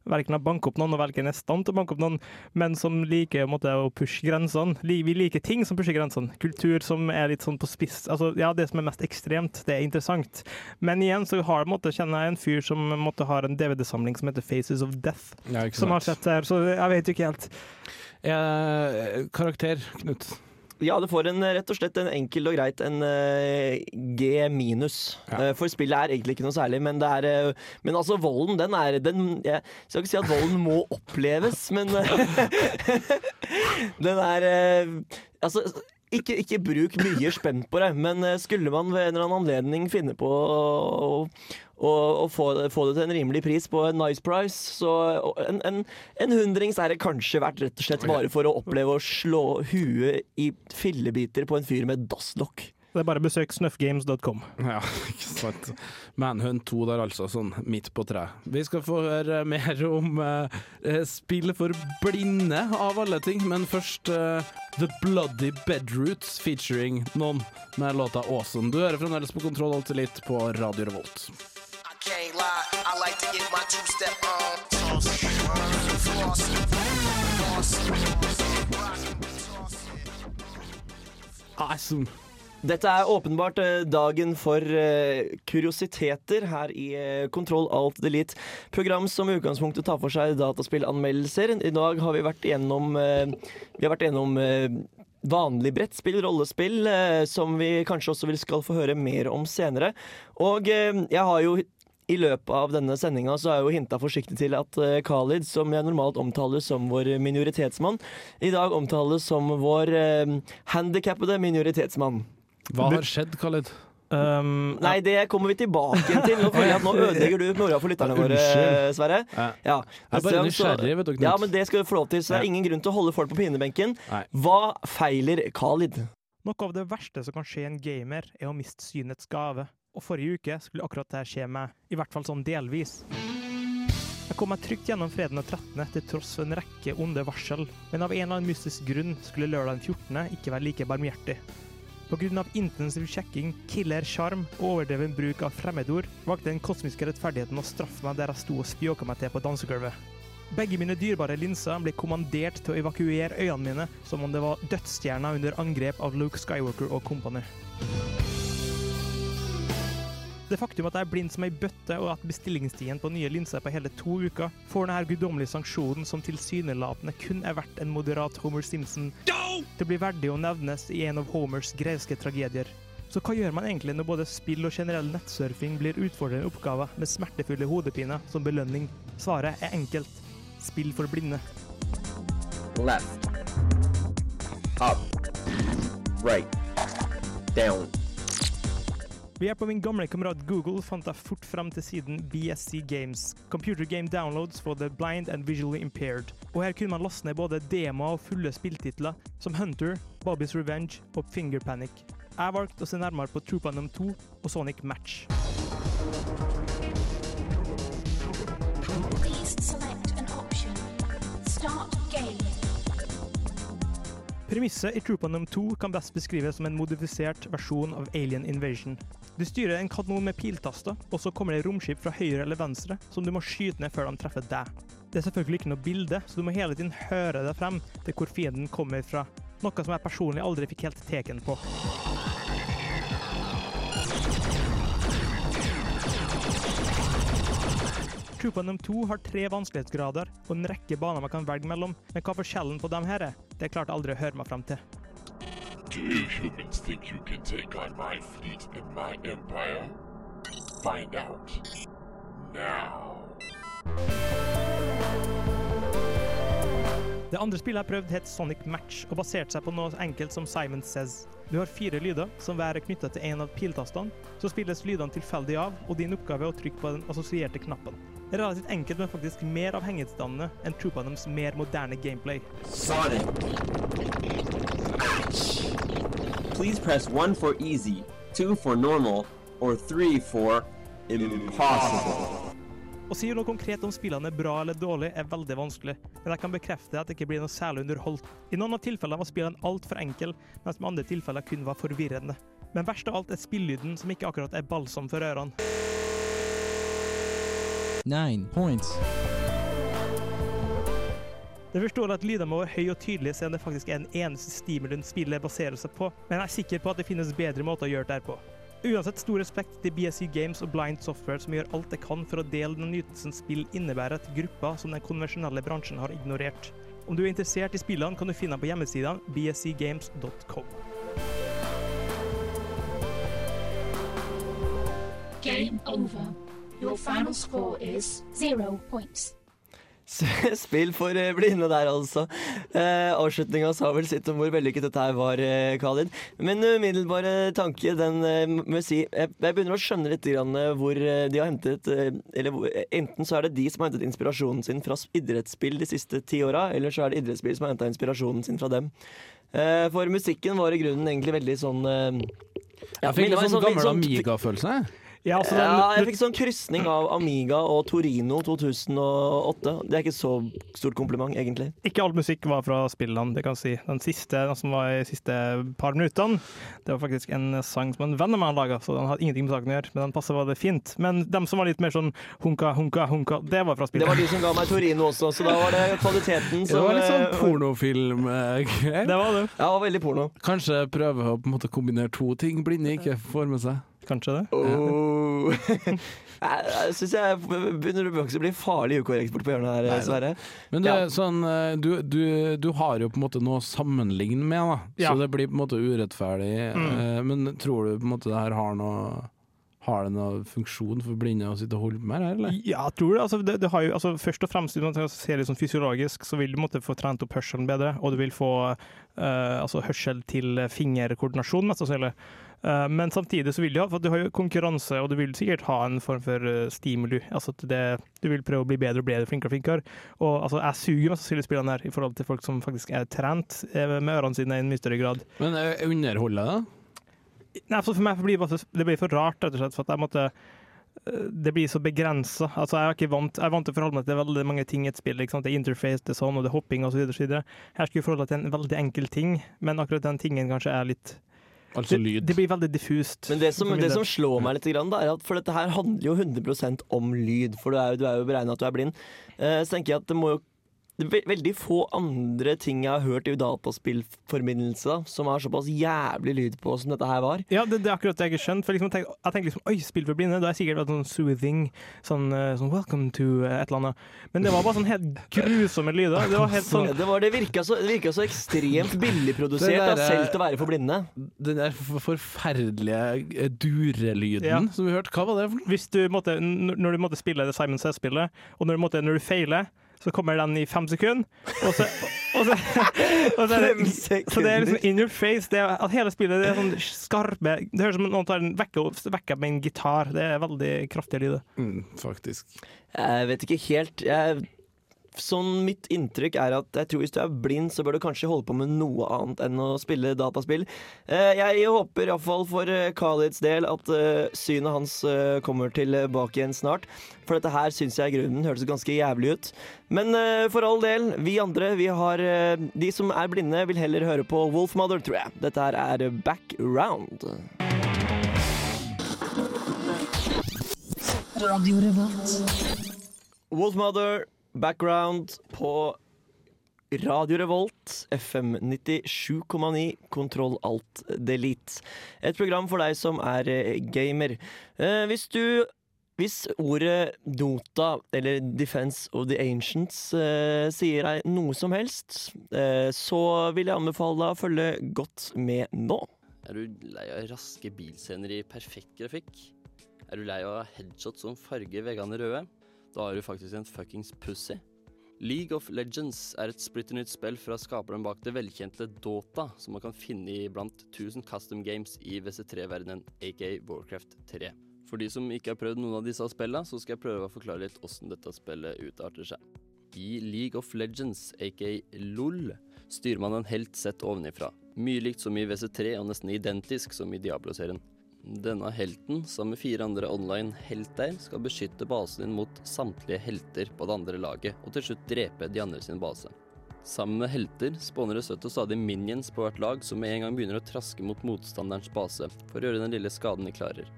verken har banket opp noen, og verken er i stand til å banke opp noen, men som liker måte, å pushe grensene. Vi liker ting som pusher grensene. Kultur som er litt sånn på spiss. Altså, ja, det som er mest ekstremt, det er interessant. Men igjen så har, på måte, kjenner jeg en fyr som på måte, har en DVD-samling som heter Faces of Death, Ja, som har sett det her, så jeg vet jo ikke helt. Eh, karakter, Knut? Ja, det får en, rett og slett en enkel og greit en uh, G minus. Eh, for spillet er egentlig ikke noe særlig, men det er uh, Men altså, volden, den er den, Jeg skal ikke si at volden må oppleves, men (laughs) Den er Altså ikke, ikke bruk mye spenn på det, men eh, skulle man ved en eller annen anledning finne på å, å, å få, få det til en rimelig pris på en nice price, så en, en, en hundrings er det kanskje verdt, rett og slett bare for å oppleve å slå huet i fillebiter på en fyr med dasslokk. Det er bare besøk snuffgames.com. Ja, (laughs) ikke sant. Manhunt 2 der, altså, sånn midt på treet. Vi skal få høre mer om eh, spill for blinde, av alle ting. Men først uh, The Bloody Bedroots featuring noen med låta Awesome. Du hører fremdeles på Kontroll alltid litt på Radio Revolt. Can't lie, I like to get my floss. Awesome. Dette er åpenbart eh, dagen for eh, kuriositeter her i eh, Kontroll Alt Delete. Program som i utgangspunktet tar for seg dataspillanmeldelser. I dag har vi vært igjennom, eh, vi har vært igjennom eh, vanlig brettspill, rollespill, som vi kanskje også skal få høre mer om senere. Og jeg har jo i løpet av denne sendinga så har jeg jo hinta forsiktig til at Khalid, som jeg normalt omtaler som vår minoritetsmann, i dag omtales som vår handikappede minoritetsmann. Hva har skjedd, Khalid? Um, Nei, det kommer vi tilbake til. Nå føler jeg at nå ødelegger (laughs) du mora for lytterne våre, Sverre. Ja. Ja. Jeg er bare nysgjerrig, vet du, Knut. Ja, men det skal du få lov til, så det er ingen grunn til å holde folk på pinebenken. Nei. Hva feiler Khalid? Noe av det verste som kan skje en gamer, er å miste synets gave. Og forrige uke skulle akkurat det skje meg, i hvert fall sånn delvis. Jeg kom meg trygt gjennom freden den 13. til tross for en rekke onde varsel, men av en eller annen mystisk grunn skulle lørdag den 14. ikke være like barmhjertig. Av intensiv sjekking, killer sjarm og overdreven bruk av fremmedord, valgte den kosmiske rettferdigheten å straffe meg der jeg sto og spjåka meg til på dansegulvet. Begge mine dyrebare linser ble kommandert til å evakuere øynene mine som om det var dødsstjerna under angrep av Luke Skywalker og kompani. Det faktum at jeg er blind som ei bøtte, og at bestillingstiden på nye linser er på hele to uker, får denne guddommelige sanksjonen som tilsynelatende kun er verdt en moderat Homer Simpson, til å bli verdig å nevnes i en av Homers greske tragedier. Så hva gjør man egentlig når både spill og generell nettsurfing blir utfordrende oppgaver med smertefulle hodepiner som belønning? Svaret er enkelt. Spill for blinde. left, up, right, down. Ved hjelp av min gamle kamerat Google fant jeg fort fram til siden BSC Games, Computer Game Downloads for the Blind and Visually Impaired. Og her kunne man laste ned både demoer og fulle spilltitler, som Hunter, Bobby's Revenge og Finger Panic. Jeg valgte å se nærmere på Troopandom 2 og Sonic Match. Please select an option. Start game. Premisset i Troopanum 2 kan best beskrives som en modifisert versjon av Alien Invasion. Du styrer en kanon med piltaster, og så kommer det romskip fra høyre eller venstre som du må skyte ned før de treffer deg. Det er selvfølgelig ikke noe bilde, så du må hele tiden høre deg frem til hvor fienden kommer fra. Noe som jeg personlig aldri fikk helt teken på. Troopanum 2 har tre vanskelighetsgrader og en rekke baner man kan velge mellom, men hva forskjellen på dem her er, det klarte aldri å høre meg frem til. Do you humans think you can take on my fleet and my empire? Find out. Now. Det andre spillet jeg prøvde, het Sonic Match, og baserte seg på noe enkelt som Simon Says. Du har fire lyder, som hver er knytta til en av piltastene. Så spilles lydene tilfeldig av, og din oppgave er å trykke på den assosierte knappen. Det er relativt enkelt, men faktisk mer avhengighetsdannende enn Troopadoms mer moderne gameplay. Sonic. Please press 1 for easy, 2 for normal, or 3 for impossible. Å si noe konkret om spillene er bra eller dårlig, er veldig vanskelig, men jeg kan bekrefte at det ikke blir noe særlig underholdt. I noen av tilfellene var spillene altfor enkle, mens med andre tilfeller kun var forvirrende. Men verst av alt er spillyden, som ikke akkurat er balsam for ørene. Nine points. Det forstår at lydene må være høye og tydelige, siden det faktisk er den eneste stimulien spillet baserer seg på, men jeg er sikker på at det finnes bedre måter å gjøre det her på. Uansett stor respekt til BSC Games og Blind Software, som gjør alt det kan for å dele den nytelsen spill innebærer til grupper som den konvensjonelle bransjen har ignorert. Om du er interessert i spillene, kan du finne dem på hjemmesidene bscgames.com. Game over. Your final score is zero points. (laughs) Spill for eh, blinde der, altså. Eh, Avslutninga sa vel sitt om hvor vellykket dette her var, eh, Khalid. Men umiddelbare tanke, den eh, må jeg si jeg, jeg begynner å skjønne litt grann, eh, hvor eh, de har hentet eh, Eller eh, enten så er det de som har hentet inspirasjonen sin fra idrettsspill de siste ti åra, eller så er det idrettsspill som har henta inspirasjonen sin fra dem. Eh, for musikken var i grunnen egentlig veldig sånn eh, Jeg fikk det litt var sånn gammel sånn- Amiga-følelse. Ja, altså, ja, jeg fikk sånn krysning av Amiga og Torino 2008. Det er ikke så stort kompliment, egentlig. Ikke all musikk var fra spillene, det kan jeg si. Den siste, den som var i siste par minuttene, det var faktisk en sang som en venn av meg hadde laga, så den hadde ingenting med saken å gjøre, men den passet veldig fint. Men dem som var litt mer sånn hunka, hunka, hunka, det var fra spillet. Det var de som ga meg Torino også, så da var det kvaliteten (laughs) som Det var litt sånn eh, pornofilm-greier. Det var det. Ja, det var veldig porno. Kanskje prøve å på en måte kombinere to ting blinde ikke får med seg. Kanskje det. Oh. jeg (laughs) syns jeg begynner å bli farlig ukorrekt borte på hjørnet her, Sverre. Men det Ja. sånn, eh, du, du, du har jo på en måte noe å sammenligne med, da. Ja. så det blir på en måte urettferdig. Mm. eh, Men tror du på en måte det her har noe Har det noe funksjon for blinde å sitte og holde med her, eller? Ja, jeg tror det. Altså, det, det har jo, altså, først og fremst, hvis man ser det sånn fysiologisk, så vil du måtte få trent opp hørselen bedre, og du vil få uh, altså, hørsel til fingerkoordinasjon, mest sannsynlig. Eh, men samtidig så vil de ha, for du har jo konkurranse, og du vil sikkert ha en form for eh, stimuli. Altså at det, du vil prøve å bli bedre og bedre, flinkere og flinkere. Og altså, jeg suger mest sannsynlig spillene her i forhold til folk som faktisk er trent eh, med ørene sine i en mye større grad. Men eh, underholder det? Nei, for for meg blir det, det blir for rart, rett og slett. For at jeg måtte eh, det blir så begrensa. Altså, jeg, er ikke vant, jeg er vant til å forholde meg til veldig mange ting i et spill. Ikke sant? Det er interface, det er sånn, og det er hopping osv. Her skal jeg forholde meg til en veldig enkel ting, men akkurat den tingen kanskje er litt Altså det, lyd. Det blir veldig diffust. Men det som, det som slår meg litt, grann, da, er at for dette her handler jo 100 om lyd, for du er, jo- du er jo beregna at du er blind. Eh, så tenker jeg at det må jo det er veldig få andre ting jeg har hørt i dataspillformidlelse som har såpass jævlig lyd på som dette her var. Ja, det, det er akkurat det jeg har skjønt. For liksom, jeg tenker, jeg tenker liksom, Oi, spill for blinde, da har jeg sikkert vært sånn soothing, sånn, eh, sånn welcome to eh, et eller annet. Men det var bare sånn helt grusomme lyder. Det var helt sånn det, var, det, virka så, det virka så ekstremt billigprodusert, der, da, selv til å være for blinde. Den der forferdelige eh, durelyden Ja. som vi hørte, hva var det for noe? Hvis du måtte, når du måtte spille det Simon Says-spillet, og når du, måtte, når du feiler, så kommer den i fem sekunder. Og så, og så, og så, er Fem det, sekunder. så det er liksom in your face. Det er, at hele spillet det er sånn skarpe Det høres ut som noen tar en vekker vekker med en gitar. Det er veldig kraftige lyder. Mm, faktisk. Jeg vet ikke helt jeg, sånn mitt inntrykk er at jeg tror hvis du er blind, så bør du kanskje holde på med noe annet enn å spille dataspill. Eh, jeg håper iallfall for eh, Khalids del at eh, synet hans kommer tilbake igjen snart. For dette her syns jeg i grunnen hørtes ganske jævlig ut. Men for all del, vi andre, vi har De som er blinde, vil heller høre på Wolfmother, tror jeg. Dette her er. Radio Revolt. Wolfmother, background på Radio Revolt, FM 97,9, Kontroll Alt Delete. Et program for deg som er eh, gamer. Eh, hvis du hvis ordet Dota eller Defense of the Ancients eh, sier deg noe som helst, så vil jeg anbefale deg å følge godt med nå. Er du lei av raske bilscener i perfekt grafikk? Er du lei av headshots som farger veggene røde? Da er du faktisk en fuckings pussy. League of Legends er et splitter nytt spill fra skaperen bak det velkjente Dota, som man kan finne i blant 1000 custom games i WC3-verdenen, aka Warcraft 3. For de som ikke har prøvd noen av disse spillene, så skal jeg prøve å forklare litt åssen dette spillet utarter seg. I League of Legends, aka LOL, styrer man en helt sett ovenifra. Mye likt som i WC3 og nesten identisk som i Diablo-serien. Denne helten, sammen med fire andre online helter, skal beskytte basen din mot samtlige helter på det andre laget, og til slutt drepe de andre sin base. Sammen med helter spåner det søtt og stadig minions på hvert lag som med en gang begynner å traske mot motstanderens base for å gjøre den lille skaden de klarer.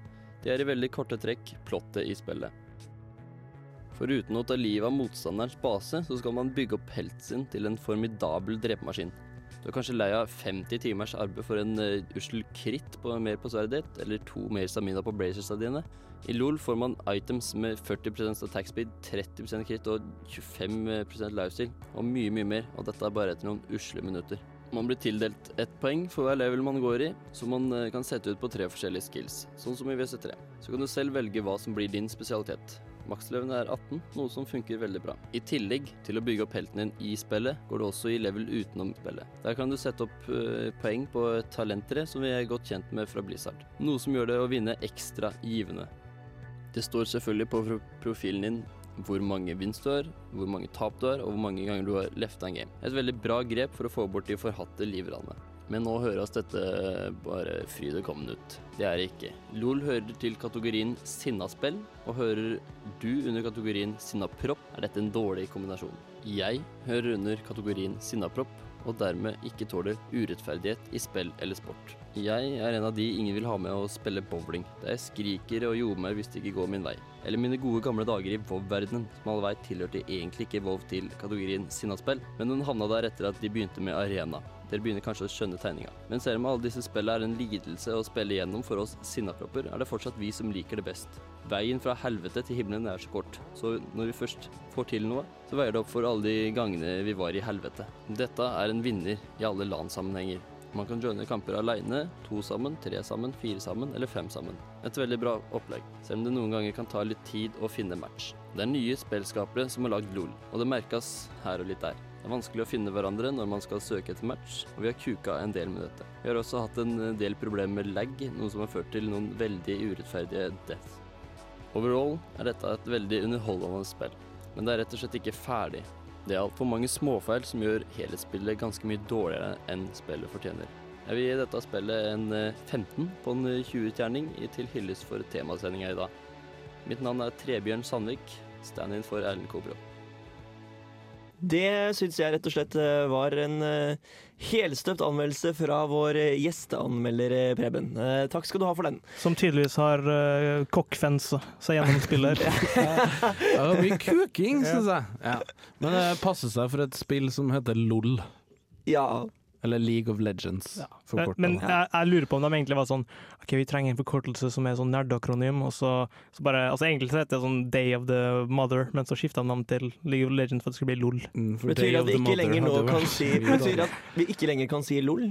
Det er i veldig korte trekk plottet i spillet. Foruten å ta livet av motstanderens base, så skal man bygge opp helten sin til en formidabel drepemaskin. Du er kanskje lei av 50 timers arbeid for en uh, ussel kritt på, mer på sverdet ditt, eller to mer stamina på blazersa dine. I LOL får man items med 40 attack speed, 30% kritt og 25% lifestyle, og mye, mye mer, og dette er bare etter noen usle minutter. Man blir tildelt ett poeng for hver level man går i, som man uh, kan sette ut på tre forskjellige skills, sånn som i WC3. Så kan du selv velge hva som blir din spesialitet. Makslevelen er 18, noe som funker veldig bra. I tillegg til å bygge opp helten din i spillet, går du også i level utenom spillet. Der kan du sette opp uh, poeng på talentere som vi er godt kjent med fra Blizzard. Noe som gjør det å vinne ekstra givende. Det står selvfølgelig på profilen din hvor mange vinst du har, hvor mange tap du har, og hvor mange ganger du har lefta en game. Et veldig bra grep for å få bort de forhatte livrane. Men nå høres dette bare fryd og gammen ut. Det er det ikke. LOL hører til kategorien sinnaspill, og hører du under kategorien sinnapropp, er dette en dårlig kombinasjon. Jeg hører under kategorien sinnapropp, og dermed ikke tåler urettferdighet i spill eller sport. Jeg er en av de ingen vil ha med å spille bowling, der jeg skriker og ljomer hvis det ikke går min vei. Eller mine gode gamle dager i WoW-verdenen, som alle veit tilhørte egentlig ikke WoW til kategorien sinnaspill, men den havna der etter at de begynte med arena. Dere begynner kanskje å skjønne tegninga. Men selv om alle disse spillene er en lidelse å spille igjennom for oss sinnapropper, er det fortsatt vi som liker det best. Veien fra helvete til himmelen er så kort, så når vi først får til noe, så veier det opp for alle de gangene vi var i helvete. Dette er en vinner i alle LAN-sammenhenger. Man kan joine kamper aleine, to sammen, tre sammen, fire sammen eller fem sammen. Et veldig bra opplegg, selv om det noen ganger kan ta litt tid å finne match. Det er nye spillskapere som har lagd LOL, og det merkes her og litt der. Det er vanskelig å finne hverandre når man skal søke etter match, og vi har kuka en del med dette. Vi har også hatt en del problemer med lag, noe som har ført til noen veldig urettferdige deaths. Overall er dette et veldig underholdende spill, men det er rett og slett ikke ferdig. Det er altfor mange småfeil som gjør helhetsspillet ganske mye dårligere enn spillet fortjener. Jeg vil gi dette spillet en 15 på en 20-terning til hyllest for temasendinga i dag. Mitt navn er Trebjørn Sandvik, stand-in for Erlend Kobro. Det syns jeg rett og slett eh, var en uh, helstøpt anmeldelse fra vår eh, gjesteanmelder Preben. Takk skal du ha for den. Som tydeligvis har uh, cockfence seg gjennom spiller. (laughs) det var mye kuking, syns jeg. Ja. Men det passer seg for et spill som heter LOL. Ja. Eller League of Legends. Ja. Men jeg, jeg, lurer på om de egentlig var sånn OK, vi trenger en forkortelse som er sånn nerdakronym, og så, så bare Altså egentlig så heter det sånn Day of the Mother, men så skifta de navn til League of Legends for at det skulle bli LOL. Mm, betyr at vi ikke lenger nå kan si Betyr at vi ikke lenger kan si LOL?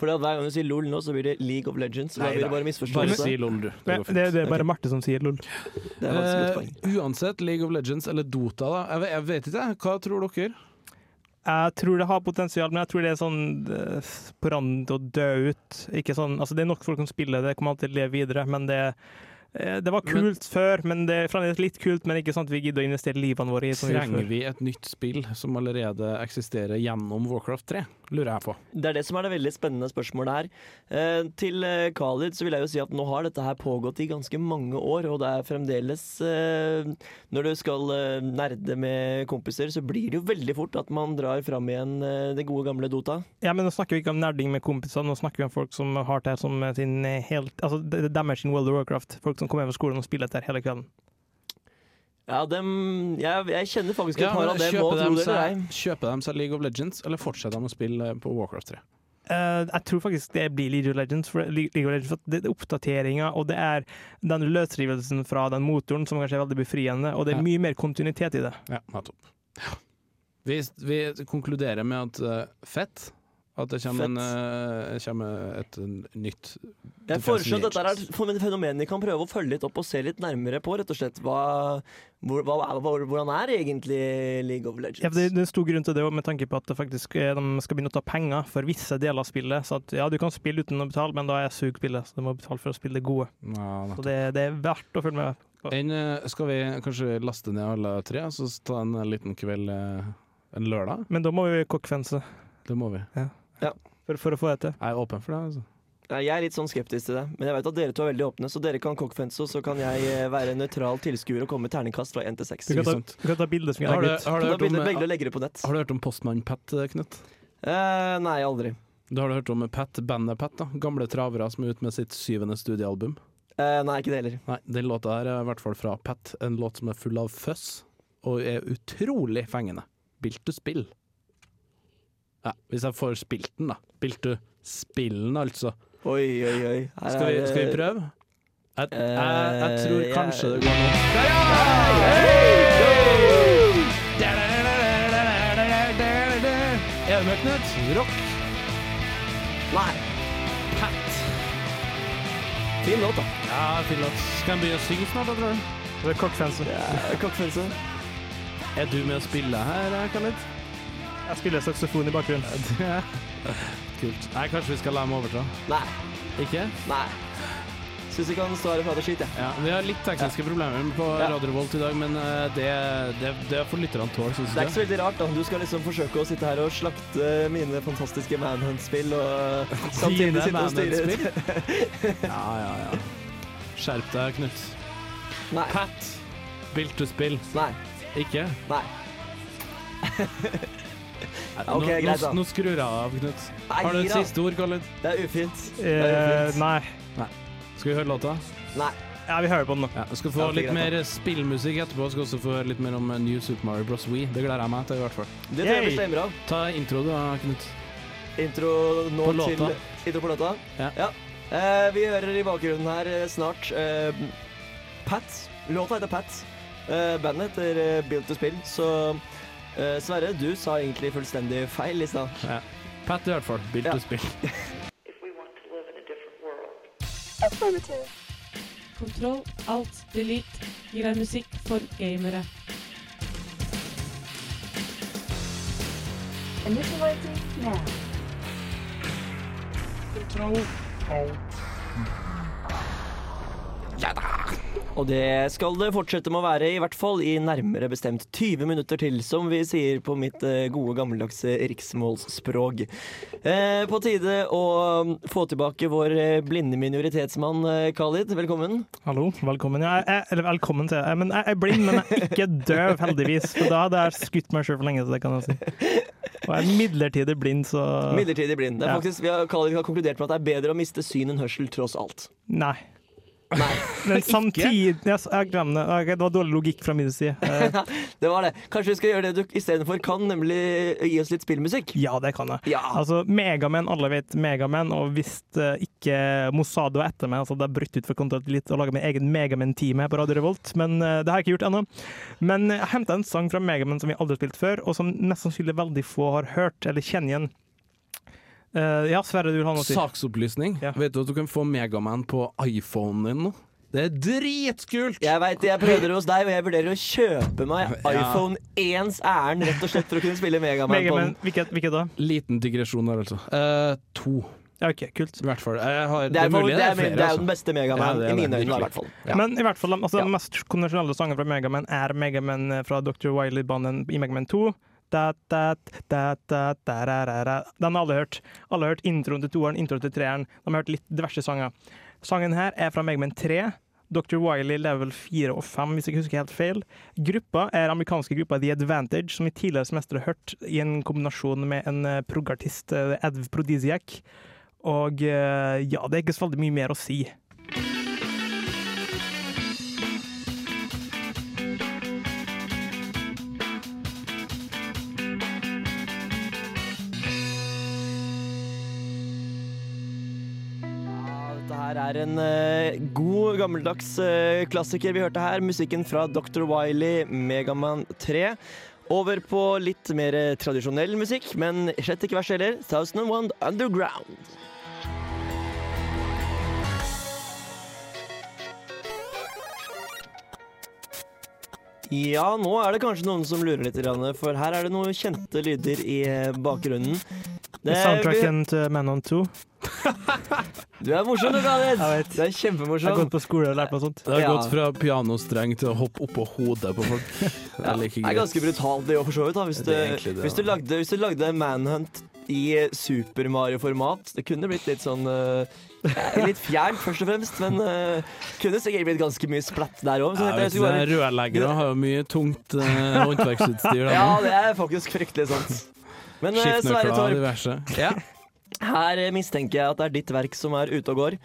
For hver gang du sier LOL nå, så blir det League of Legends. Så da blir det bare misforståelse. Bare si LOL, du. Det, det, det, er bare Marte som sier LOL. Det er uh, uansett, League of Legends eller Dota, da. Jeg, jeg vet ikke, hva tror dere? Jeg tror det har potensial, men jeg tror det er sånn uh, på randen til å dø ut. Ikke sånn, altså Det er nok folk som spiller det, kommer alltid til å leve videre, men det Eh, Det var kult før, men det er fremdeles litt kult, men ikke sånn at vi gidder å investere livene våre i som vi Trenger vi et nytt spill som allerede eksisterer gjennom Warcraft 3? Lurer jeg på. Det er det som er det veldig spennende spørsmålet her. Eh, til eh, Khalid så vil jeg jo si at nå har dette her pågått i ganske mange år, og det er fremdeles eh, Når du skal eh, nerde med kompiser, så blir det jo veldig fort at man drar fram igjen eh, det gode gamle Dota. Ja, men nå snakker vi ikke om nerding med kompiser, nå snakker vi om folk som har det som sin eh, helt Altså, det det er deres World of Warcraft. Folk som kommer hjem fra skolen og spiller dette her hele kvelden. Ja, dem Jeg, jeg kjenner faktisk et Ja, par av dem nå, det seg, kjøper de seg League of Legends, eller fortsetter de å spille på Warcraft 3? Uh, jeg tror faktisk det blir League of Legends. For, League of Legends, for det er oppdateringa og det er den løsrivelsen fra den motoren som kanskje er veldig befriende, og det er Ja. mye mer kontinuitet i det. Ja, nettopp. Vi, vi konkluderer med at uh, fett At det kommer, en, eh, kommer et nytt Jeg foreslår at dette er et fenomen vi kan prøve å følge litt opp og se litt nærmere på, rett og slett. Hva, hvor, hva, hva, hvordan er egentlig League of Legends? Ja, det, det er en stor grunn til det, med tanke på at det faktisk, de skal begynne å ta penger for visse deler av spillet. Så at, ja, du kan spille uten å betale, men da er jeg spillet, så du må betale for å spille det gode. Ja, så det, det er verdt å følge med på. En, eh, skal vi kanskje laste ned alle tre, så ta en liten kveld eh, en lørdag? Men da må vi kokkfense. Det må vi. Ja. Ja. For, for å få det til. Jeg er åpen for det. altså. Jeg er litt sånn skeptisk til det, men jeg vet at dere to er veldig åpne, så dere kan cockfence, så kan jeg eh, være nøytral tilskuer og komme med terningkast fra 1 til 6. Du kan ta, du kan ta bilde som jeg Har du, legger ut. har, du om, på nett. har du hørt om Postmann Pat, eh, Knut? Eh, nei, aldri. Du har du hørt om Pat, bandet Pat, da? Gamle travere som er ute med sitt syvende studiealbum. Eh, nei, ikke det heller. Nei, Den låta her er i hvert fall fra Pat, en låt som er full av fuzz, og er utrolig fengende. Bilt to spill? Ja, hvis jeg får spilt den, da. Spilt du spillen, altså. Oi, oi, oi. Her Skal vi, skal vi prøve? Jeg, jeg, jeg tror Eh, kanskje det går nå. Er det med, Knut? Rock. Nei. Pat. Fin låt, da. Ja, fin låt. Skal jeg begynne å synge snart, da, tror du? Det er kokkfense. Cockfence. Er du med å spille her, Khaled? Jeg spiller saksofon i bakgrunnen. Kult. Nei, kanskje vi skal la dem overta? Nei. Ikke? Nei. Syns vi kan stå her og prate skitt, jeg. Ja, vi har litt tekniske problemer på Ja. Radio Revolt i dag, men eh, det, det, det får lytterne tåle, syns Det er ikke så veldig rart, da. Du skal liksom forsøke å sitte her og slakte mine fantastiske Manhunt-spill, og samtidig sitte og styre Manhunt-spill? (laughs) Ja, ja, ja. Skjerp deg, Knut. Nei. Pat. Bilt du spill? Nei. Ikke? Nei. (laughs) Nå, Ok, greit, da. nå, nå skrur jeg av, Knut. Nei, Har du et da. siste ord, Khaled? Det er ufint. Det er Eh, nei. Nei. Skal vi høre låta? Nei. Ja, vi hører på den nå. Ja, skal få litt greit, mer spillmusikk etterpå. Skal også få høre litt mer om eh, New Super Mario Bros. Wii. Det gleder jeg meg til, i hvert fall. Det tror jeg blir Yay. stemmebra. Ta intro, du, Knut. Intro nå På låta. til Intro på låta? Ja. Eh, vi hører i bakgrunnen her eh, snart eh, Pat. Låta heter Pat. Eh, bandet heter eh, Built to Spill. Så eh, Sverre, du sa egentlig fullstendig feil i stad. Ja. Pat i hvert fall. Bilt Ja. du spill. (laughs) Kontroll, alt, delete gir deg musikk for gamere. Initializing now. Kontroll, alt. Og det skal det fortsette med å være, i hvert fall i nærmere bestemt 20 minutter til, som vi sier på mitt eh, gode gammeldagse riksmålsspråk. Eh, på tide å mm, få tilbake vår eh, blinde minoritetsmann eh, Khalid. Velkommen. Hallo, velkommen. Ja, jeg, eller velkommen til jeg, men jeg er blind, men jeg er ikke døv, heldigvis. For da hadde jeg skutt meg sjøl for lenge, så det kan jeg si. Og jeg er midlertidig blind, så Midlertidig blind. Det er faktisk, vi har, Khalid har konkludert med at det er bedre å miste syn enn hørsel, tross alt. Nei. (laughs) Men samtidig Jeg, glemmer det. Det var dårlig logikk fra min side. (laughs) Det var det. Kanskje vi skal gjøre det du istedenfor kan, nemlig gi oss litt spillmusikk? Ja, det kan jeg. Ja. Altså, Megaman, alle vet Megaman, og hvis eh, ikke Mossad var etter meg, altså det er brutt ut for Control litt å lage min egen Megaman-team her på Radio Revolt, men eh, det har jeg ikke gjort ennå. Men jeg henta en sang fra Megaman som vi aldri har spilt før, og som mest sannsynlig veldig få har hørt eller kjenner igjen. Eh, ja, Sverre, du vil ha noe å si? Saksopplysning. Vet du at du kan få Megaman på iPhonen din nå? Det er dritkult! Jeg veit jeg prøvde det hos deg, og jeg vurderer å kjøpe meg (laughs) Ja. iPhone 1s ærend rett og slett for å kunne spille Megaman på den. hvilket, hvilket da? Liten digresjon der, altså. Uh, to. Ja, ok, kult. I hvert fall. Jeg har, Det er, mulig det er, flere, det er jo altså. den beste Megaman Ja, det er i mine øyne, i hvert fall. Ja. Men i hvert fall, altså, Ja. den mest konvensjonelle sangen fra Megaman er Megaman eh, fra Dr. Wiley-banen i Megaman 2. Den har alle hørt. Alle har hørt introen til toeren, introen til treeren. De har hørt litt diverse sanger. Sangen her er fra Megman 3. Dr. Wiley level 4 og 5, hvis jeg ikke husker helt feil. Gruppa er amerikanske gruppa The Advantage, som i tidligere semester har hørt i en kombinasjon med en eh, prog-artist, eh, Prodisiac. Og eh, ja, det er ikke så veldig mye mer å si. Er en uh, god, gammeldags uh, klassiker vi hørte her. Musikken fra Dr. Wiley, Megaman 3. Over på litt mer eh, tradisjonell musikk, men slett ikke verst heller. 1001 Underground. Ja, nå er det kanskje noen som lurer litt, for her er det noen kjente lyder i bakgrunnen. Det er- Soundtracken til Man on 2. (laughs) Du er morsom, du, David. Jeg. Du er Jeg kjempemorsom. har gått på skole og lært meg sånt. Det har Ja. gått fra pianostreng til å hoppe oppå hodet på folk. (laughs) Det Ja, er like det er ganske brutalt det òg, for så vidt. da Hvis er hvis du, lagde, hvis du lagde Manhunt i Super Mario-format, det kunne blitt litt sånn eh, Litt fjernt, først og fremst, men uh, kunne sikkert blitt ganske mye splatt der òg. Ja, er Rørleggere har jo mye tungt uh, håndverksutstyr. Ja, det er faktisk fryktelig sant. Men eh, Sverre Torp. Ja. (laughs) her eh, mistenker jeg at det er ditt verk som er ute og går.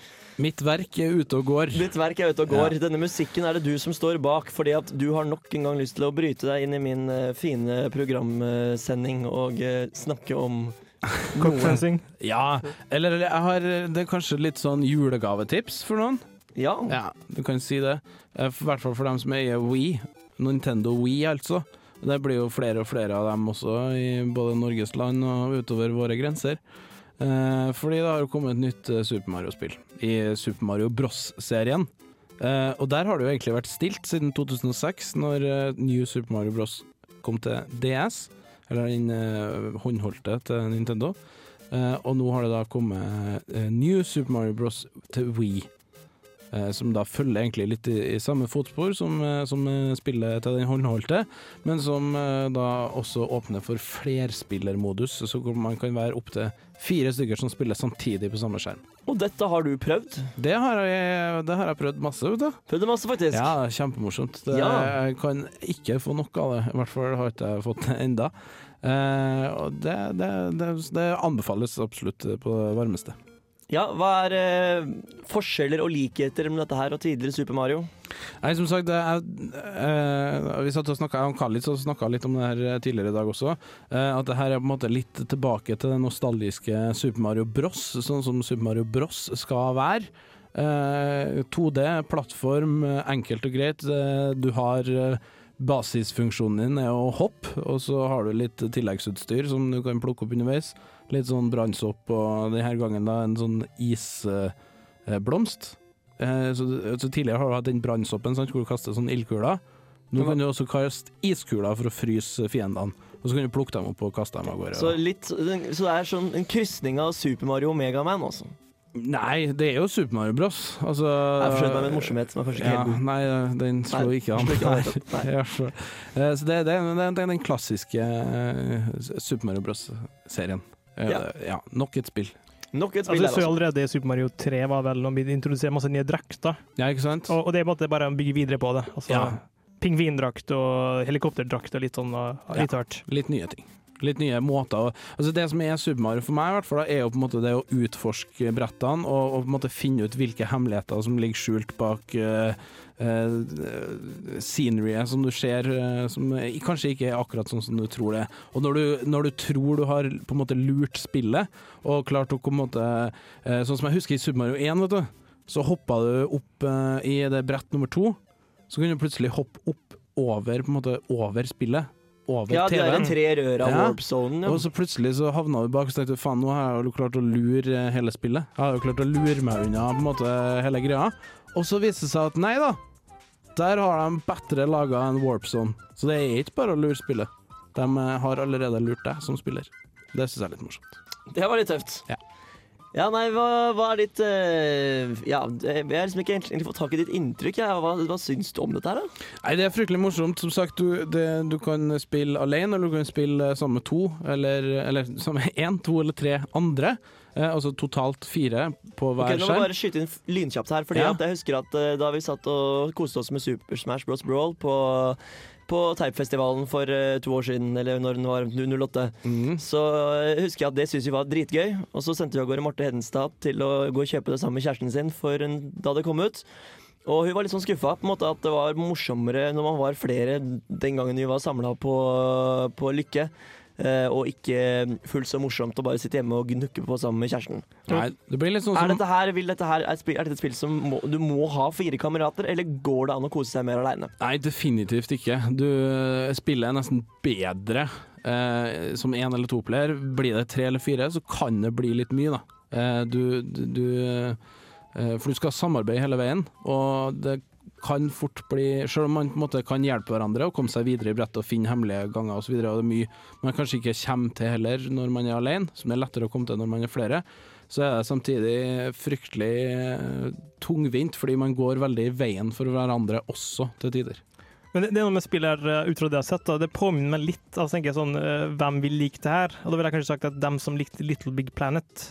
Mitt verk er ute og går. Ditt verk er ute og går. Ja. Denne musikken er det du som står bak, fordi at du har nok en gang lyst til å bryte deg inn i min eh, fine programsending og snakke om. (laughs) Cockfencing. Ja, eller eller jeg har Det er kanskje litt sånn julegavetips for noen. Ja. Ja, du kan si det. I hvert fall for dem som eier Wii. Nintendo Wii, altså. Det blir jo flere og flere av dem også, i både Norges land og utover våre grenser. Eh, fordi det har jo kommet et nytt eh, Super Mario-spill i Super Mario Bros.-serien. Eh, og der har det jo egentlig vært stilt siden 2006, når eh, New Super Mario Bros. kom til DS, eller den eh, håndholdte til Nintendo. Eh, og nå har det da kommet New Super Mario Bros. til Wii. Eh, som da følger egentlig litt i, i samme fotspor som, eh, som eh, spillet til den håndholdte, men som da også åpner for flerspillermodus, så man kan være opptil fire stykker som spiller samtidig på samme skjerm. Og dette har du prøvd? Det har jeg, det har jeg prøvd masse, vet du. Prøvd masse, faktisk. Ja, kjempemorsomt. Det, Ja. Jeg kan ikke få nok av det, i hvert fall har ikke jeg fått det enda. Eh, og det, det, det, det anbefales absolutt på det varmeste. Ja, hva er eh, forskjeller og likheter mellom dette her og tidligere Super Mario? Nei, som sagt, er, eh, vi satt og snakket, han Khalid snakka litt om det her tidligere i dag også. eh, at det her er på en måte litt tilbake til den nostalgiske Super Mario Bros, sånn som Super Mario Bros skal være. Eh, 2D, plattform, eh, enkelt og greit. Eh, du har eh, Basisfunksjonen din er å hoppe, og så har du litt tilleggsutstyr som du kan plukke opp underveis. Litt sånn brannsopp, og denne gangen da en sånn isblomst. Eh, så, så tidligere har du hatt den brannsoppen hvor du kaster sånn ildkuler. Nå kan du også kaste iskuler for å fryse fiendene. Og så kan du plukke dem opp og kaste dem av gårde. Så, litt, så det er sånn en krysning av Super Mario og Megaman, altså? Nei, det er jo Super Mario Bros. Altså, Jeg forsøkte meg med en morsomhet som er kanskje ikke ja, helt god. Nei, den slår Nei, ikke an. ikke Nei, hvert (laughs) fall. Eh, Så det, det, er- det er den klassiske eh, Super Mario Bros.-serien. Ja. ja, nok et spill. Nok et spill altså, så altså. allerede i Super Mario 3 var vel når vi introduserer masse nye drakter. Ja, ikke sant? Og, og det er på en måte bare å bygge videre på det. Altså, Ja. Pingvindrakt og helikopterdrakt og litt sånn og, og litt Ja. Litt nye ting. Litt nye måter. Altså det som er Super Mario for meg, i hvert fall, er jo på en måte det å utforske brettene og, og på en måte finne ut hvilke hemmeligheter som ligger skjult bak uh, sceneryet som du ser, uh, som kanskje ikke er akkurat sånn som du tror det er. Og når du, når du tror du har på en måte lurt spillet, og klart å på en måte uh, Sånn som jeg husker i Super Mario 1, vet du, så hoppa du opp i det brett nummer to, så kunne du plutselig hoppe opp over, på en måte, over spillet. Over Ja, det er TV-en. en tre rør av warp-zonen, ja. Og så plutselig så havna du bak og tenkte faen, nå har jeg jo klart å lure eh, hele spillet. Jeg har jo klart å lure meg unna på en måte hele greia. Og så viste det seg at nei da, der har de bedre laga en warp zone. Så det er ikke bare å lure spillet. De eh, har allerede lurt deg som spiller. Det syns jeg er litt morsomt. Det var litt tøft. Ja. Ja, nei, hva, hva er ditt uh, Ja, jeg har liksom ikke egentlig fått tak i ditt inntrykk. Ja. Hva, hva syns du om dette her, da? Nei, Det er fryktelig morsomt. Som sagt, du, det, du kan spille alene, eller du kan spille sammen med to, eller, eller sammen med én, to eller tre andre. Eh, altså totalt fire på Ok, okay, nå må jeg bare skyte inn lynkjapt her. Fordi Ja. jeg husker at uh, da vi satt og koste oss med Super Smash Bros. Brawl på, på Teipfestivalen for eh, to år siden, eller når den var 08, mm. så eh, husker jeg at det syntes vi var dritgøy. Og så sendte vi av gårde Marte Hedenstad til å gå og kjøpe det sammen med kjæresten sin for da det kom ut. Og hun var litt sånn skuffa på en måte at det var morsommere når man var flere den gangen vi var samla på, på Lykke. Eh, og ikke fullt så morsomt å bare sitte hjemme og gnukke på sammen med kjæresten. Nei, det blir litt sånn Er dette her, vil dette her, er, er dette et spill som må, du må ha fire kamerater, eller går det an å kose seg mer aleine? Nei, definitivt ikke. Du eh, spiller nesten bedre eh, som én eller to player. Blir det tre eller fire, så kan det bli litt mye, da. Eh, du, du, du eh, For du skal samarbeide hele veien, og det kan fort bli Selv om man på en måte kan hjelpe hverandre og komme seg videre i brettet og finne hemmelige ganger osv., og, så videre, og det er mye man kanskje ikke kommer til heller når man er alene, som er lettere å komme til når man er flere, så er det samtidig fryktelig eh, tungvint, fordi man går veldig i veien for hverandre også, til tider. Men det, det er noe med spillet her, uh, ut fra det jeg har sett, da, det påminner meg litt av jeg, sånn, uh, hvem vil like det her. Og da ville jeg kanskje sagt at dem som likte Little Big Planet,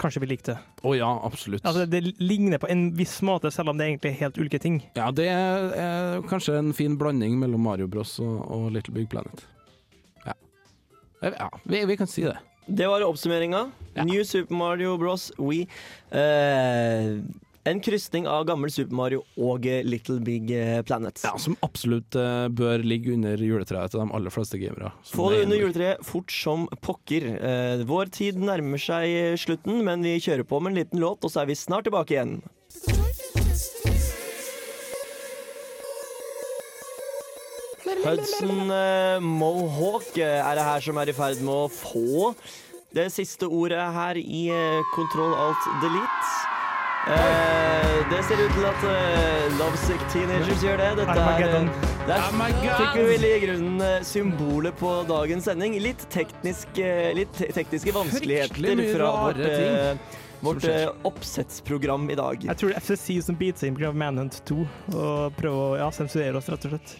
kanskje vi likte. Å ja, absolutt. Altså, det ligner på en viss måte, selv om det egentlig er helt ulike ting. Ja, det er, er kanskje en fin blanding mellom Mario Bros og, og Little Big Planet. Ja, ja vi, vi kan si det. Det var oppsummeringa. New Super Mario Bros. Wii. Eh, en krysning av gammel Super Mario og eh, Little Big eh, Planet. Ja, Som absolutt eh, bør ligge under juletreet til de aller fleste gamere. Få det er under juletreet fort som pokker. Eh, vår tid nærmer seg slutten, men vi kjører på med en liten låt, og så er vi snart tilbake igjen. Hudson eh, Mohawk eh, er det her som er i ferd med å få det siste ordet her i Kontroll Alt Delete. Eh, det ser ut til at uh, Lovesick Teenagers gjør det. Dette er, eh, der Oh fikk vi vel i grunnen eh, symbolet på dagens sending. Litt, teknisk, eh, litt te tekniske vanskeligheter fra vårt, ting eh, vårt eh, oppsettsprogram i dag. Jeg tror det er FCC som biter seg inn pga. Manhunt 2 og prøver å ja, sensurere oss, rett og slett.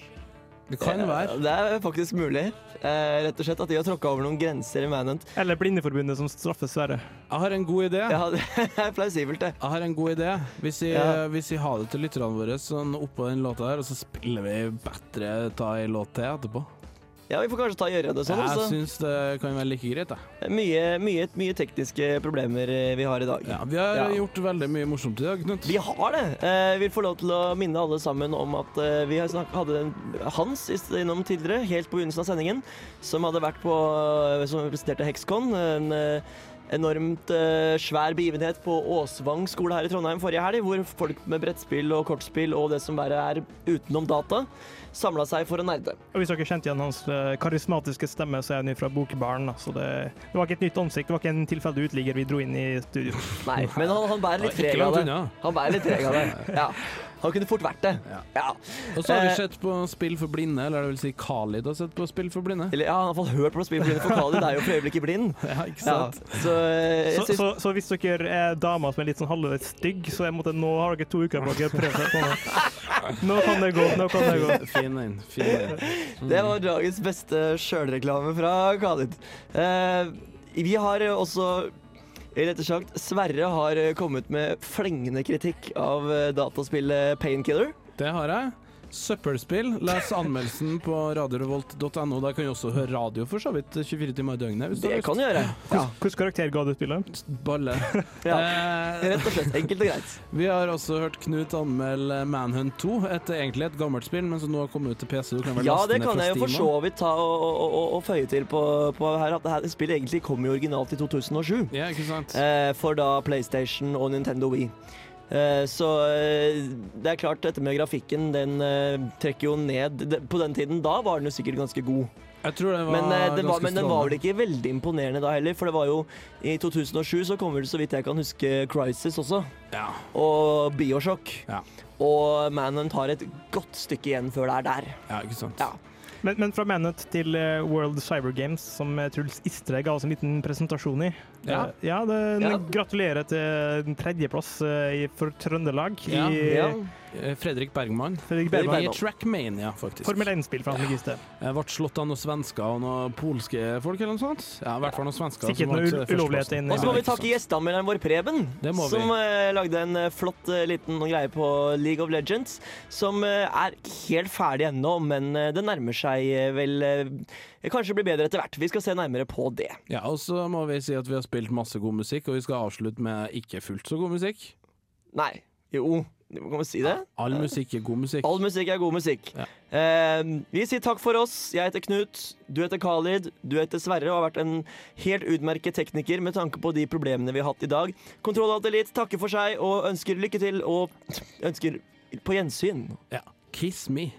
Det kan være. Det er faktisk mulig. Eh, rett og slett at de har tråkka over noen grenser i Manhunt. Eller Blindeforbundet som straffes, Sverre. Jeg har en god idé. Ja, det er plausibelt, det. Jeg har en god idé. Hvis vi, Ja. hvis vi har det til lytterne våre sånn oppå den låta her, og så spiller vi bedre ta ei låt til etterpå. Ja, vi får kanskje ta gjøre det sånn. jeg altså. syns det kan være like greit, da. Mye, mye, mye tekniske problemer eh, vi har i dag. Ja, vi har Ja. gjort veldig mye morsomt i dag, Knut. Vi har det. Eh, vil få lov til å minne alle sammen om at eh, vi hadde Hans innom tidligere, helt på begynnelsen av sendingen, som hadde vært på eh, Som representerte Hexcon. En enormt eh, svær begivenhet på Åsvang skole her i Trondheim forrige helg, hvor folk med brettspill og kortspill og det som bare er utenom data, samla seg for å nerde. Og Hvis dere kjente igjen hans eh, karismatiske stemme, så er han fra Bokbaren. Så det, det var ikke et nytt ansikt, det var ikke en tilfeldig uteligger vi dro inn i studio. Nei, men han, han bærer litt preg av det. Han bærer litt preg av det. Ja. (laughs) Han kunne fort vært det. Ja. Og så har vi Eh, sett på Spill for blinde, eller det vil si Khalid har sett på Spill for blinde. Eller ja, han har fått hørt på spill for Khalid er jo for øyeblikket blind. (laughs) Ja, ikke sant? Ja, så, eh, Så, syns- så, så hvis dere er damer som er litt sånn halvveis stygg, så jeg måtte, nå har dere to uker på dere å prøve seg på noe. Nå kan det gå. Nå kan det gå. (laughs) Fin en. Fin Mm. (laughs) Det var dagens beste sjølreklame fra Khalid. Uh, vi har også eller og slett, Sverre har eh, kommet med flengende kritikk av eh, dataspillet Painkiller. Det har jeg. Søppelspill. Les anmeldelsen på radiorevolt.no. Der kan du også høre radio for så vidt 24 timer i døgnet. Hvis Det kan du gjøre. Ja. Hvilken karakter ga du spillet? Balle. (laughs) Ja. Eh, Rett og slett. Enkelt og greit. Vi har også hørt Knut anmelde Manhunt 2. Et, egentlig et gammelt spill, men som nå har kommet ut til PC. Du kan vel Ja, det kan jeg jo for så vidt ta og, og, og, og føye til på, på her at dette spillet egentlig kom jo originalt i 2007. Ja, ikke sant? Eh, for da PlayStation og Nintendo Wii. Eh, så eh, det er klart, dette med grafikken, den eh, trekker jo ned. På den tiden da var den jo sikkert ganske god. Jeg tror den var Men, eh, det var, men den var vel ikke veldig imponerende da heller, for det var jo i 2007 så kommer det så vidt jeg kan huske Crisis også. Ja. Og Bioshock. Ja. Og Manhunt har et godt stykke igjen før det er der. Ja, ikke sant. Ja. Men, men fra Manhunt til World Cyber Games, som Truls Istre ga oss en liten presentasjon i. Ja, ja, det, Ja. Gratulerer til tredjeplass eh, for Trøndelag. Ja. I Ja. Eh, Fredrik Bergman. Fredrik Bergman. I Trackmania, faktisk. Formel 1-spill fra. Jeg ble slått av noen svensker og noen polske folk eller noe sånt. Ja, i hvert fall noen svensker. Sikkert noe eh, ulovlighet inn Og så må vi takke gjesteanmelderen vår, Preben, som uh, lagde en eh, flott uh, liten greie på League of Legends. Som uh, er helt ferdig ennå, men eh, det nærmer seg eh, vel eh, Kanskje blir bedre etter hvert. Vi skal se nærmere på det. Ja, og så må vi si at vi har spilt masse god musikk, og vi skal avslutte med ikke fullt så god musikk. Nei. Jo, kan vi si det? All musikk er god musikk. All musikk er god musikk. Eh, vi sier takk for oss. Jeg heter Knut, du heter Khalid, du heter Sverre og har vært en helt utmerket tekniker med tanke på de problemene vi har hatt i dag. Kontroll Alt Elite takker for seg og ønsker lykke til og ønsker på gjensyn. Ja. Kiss me.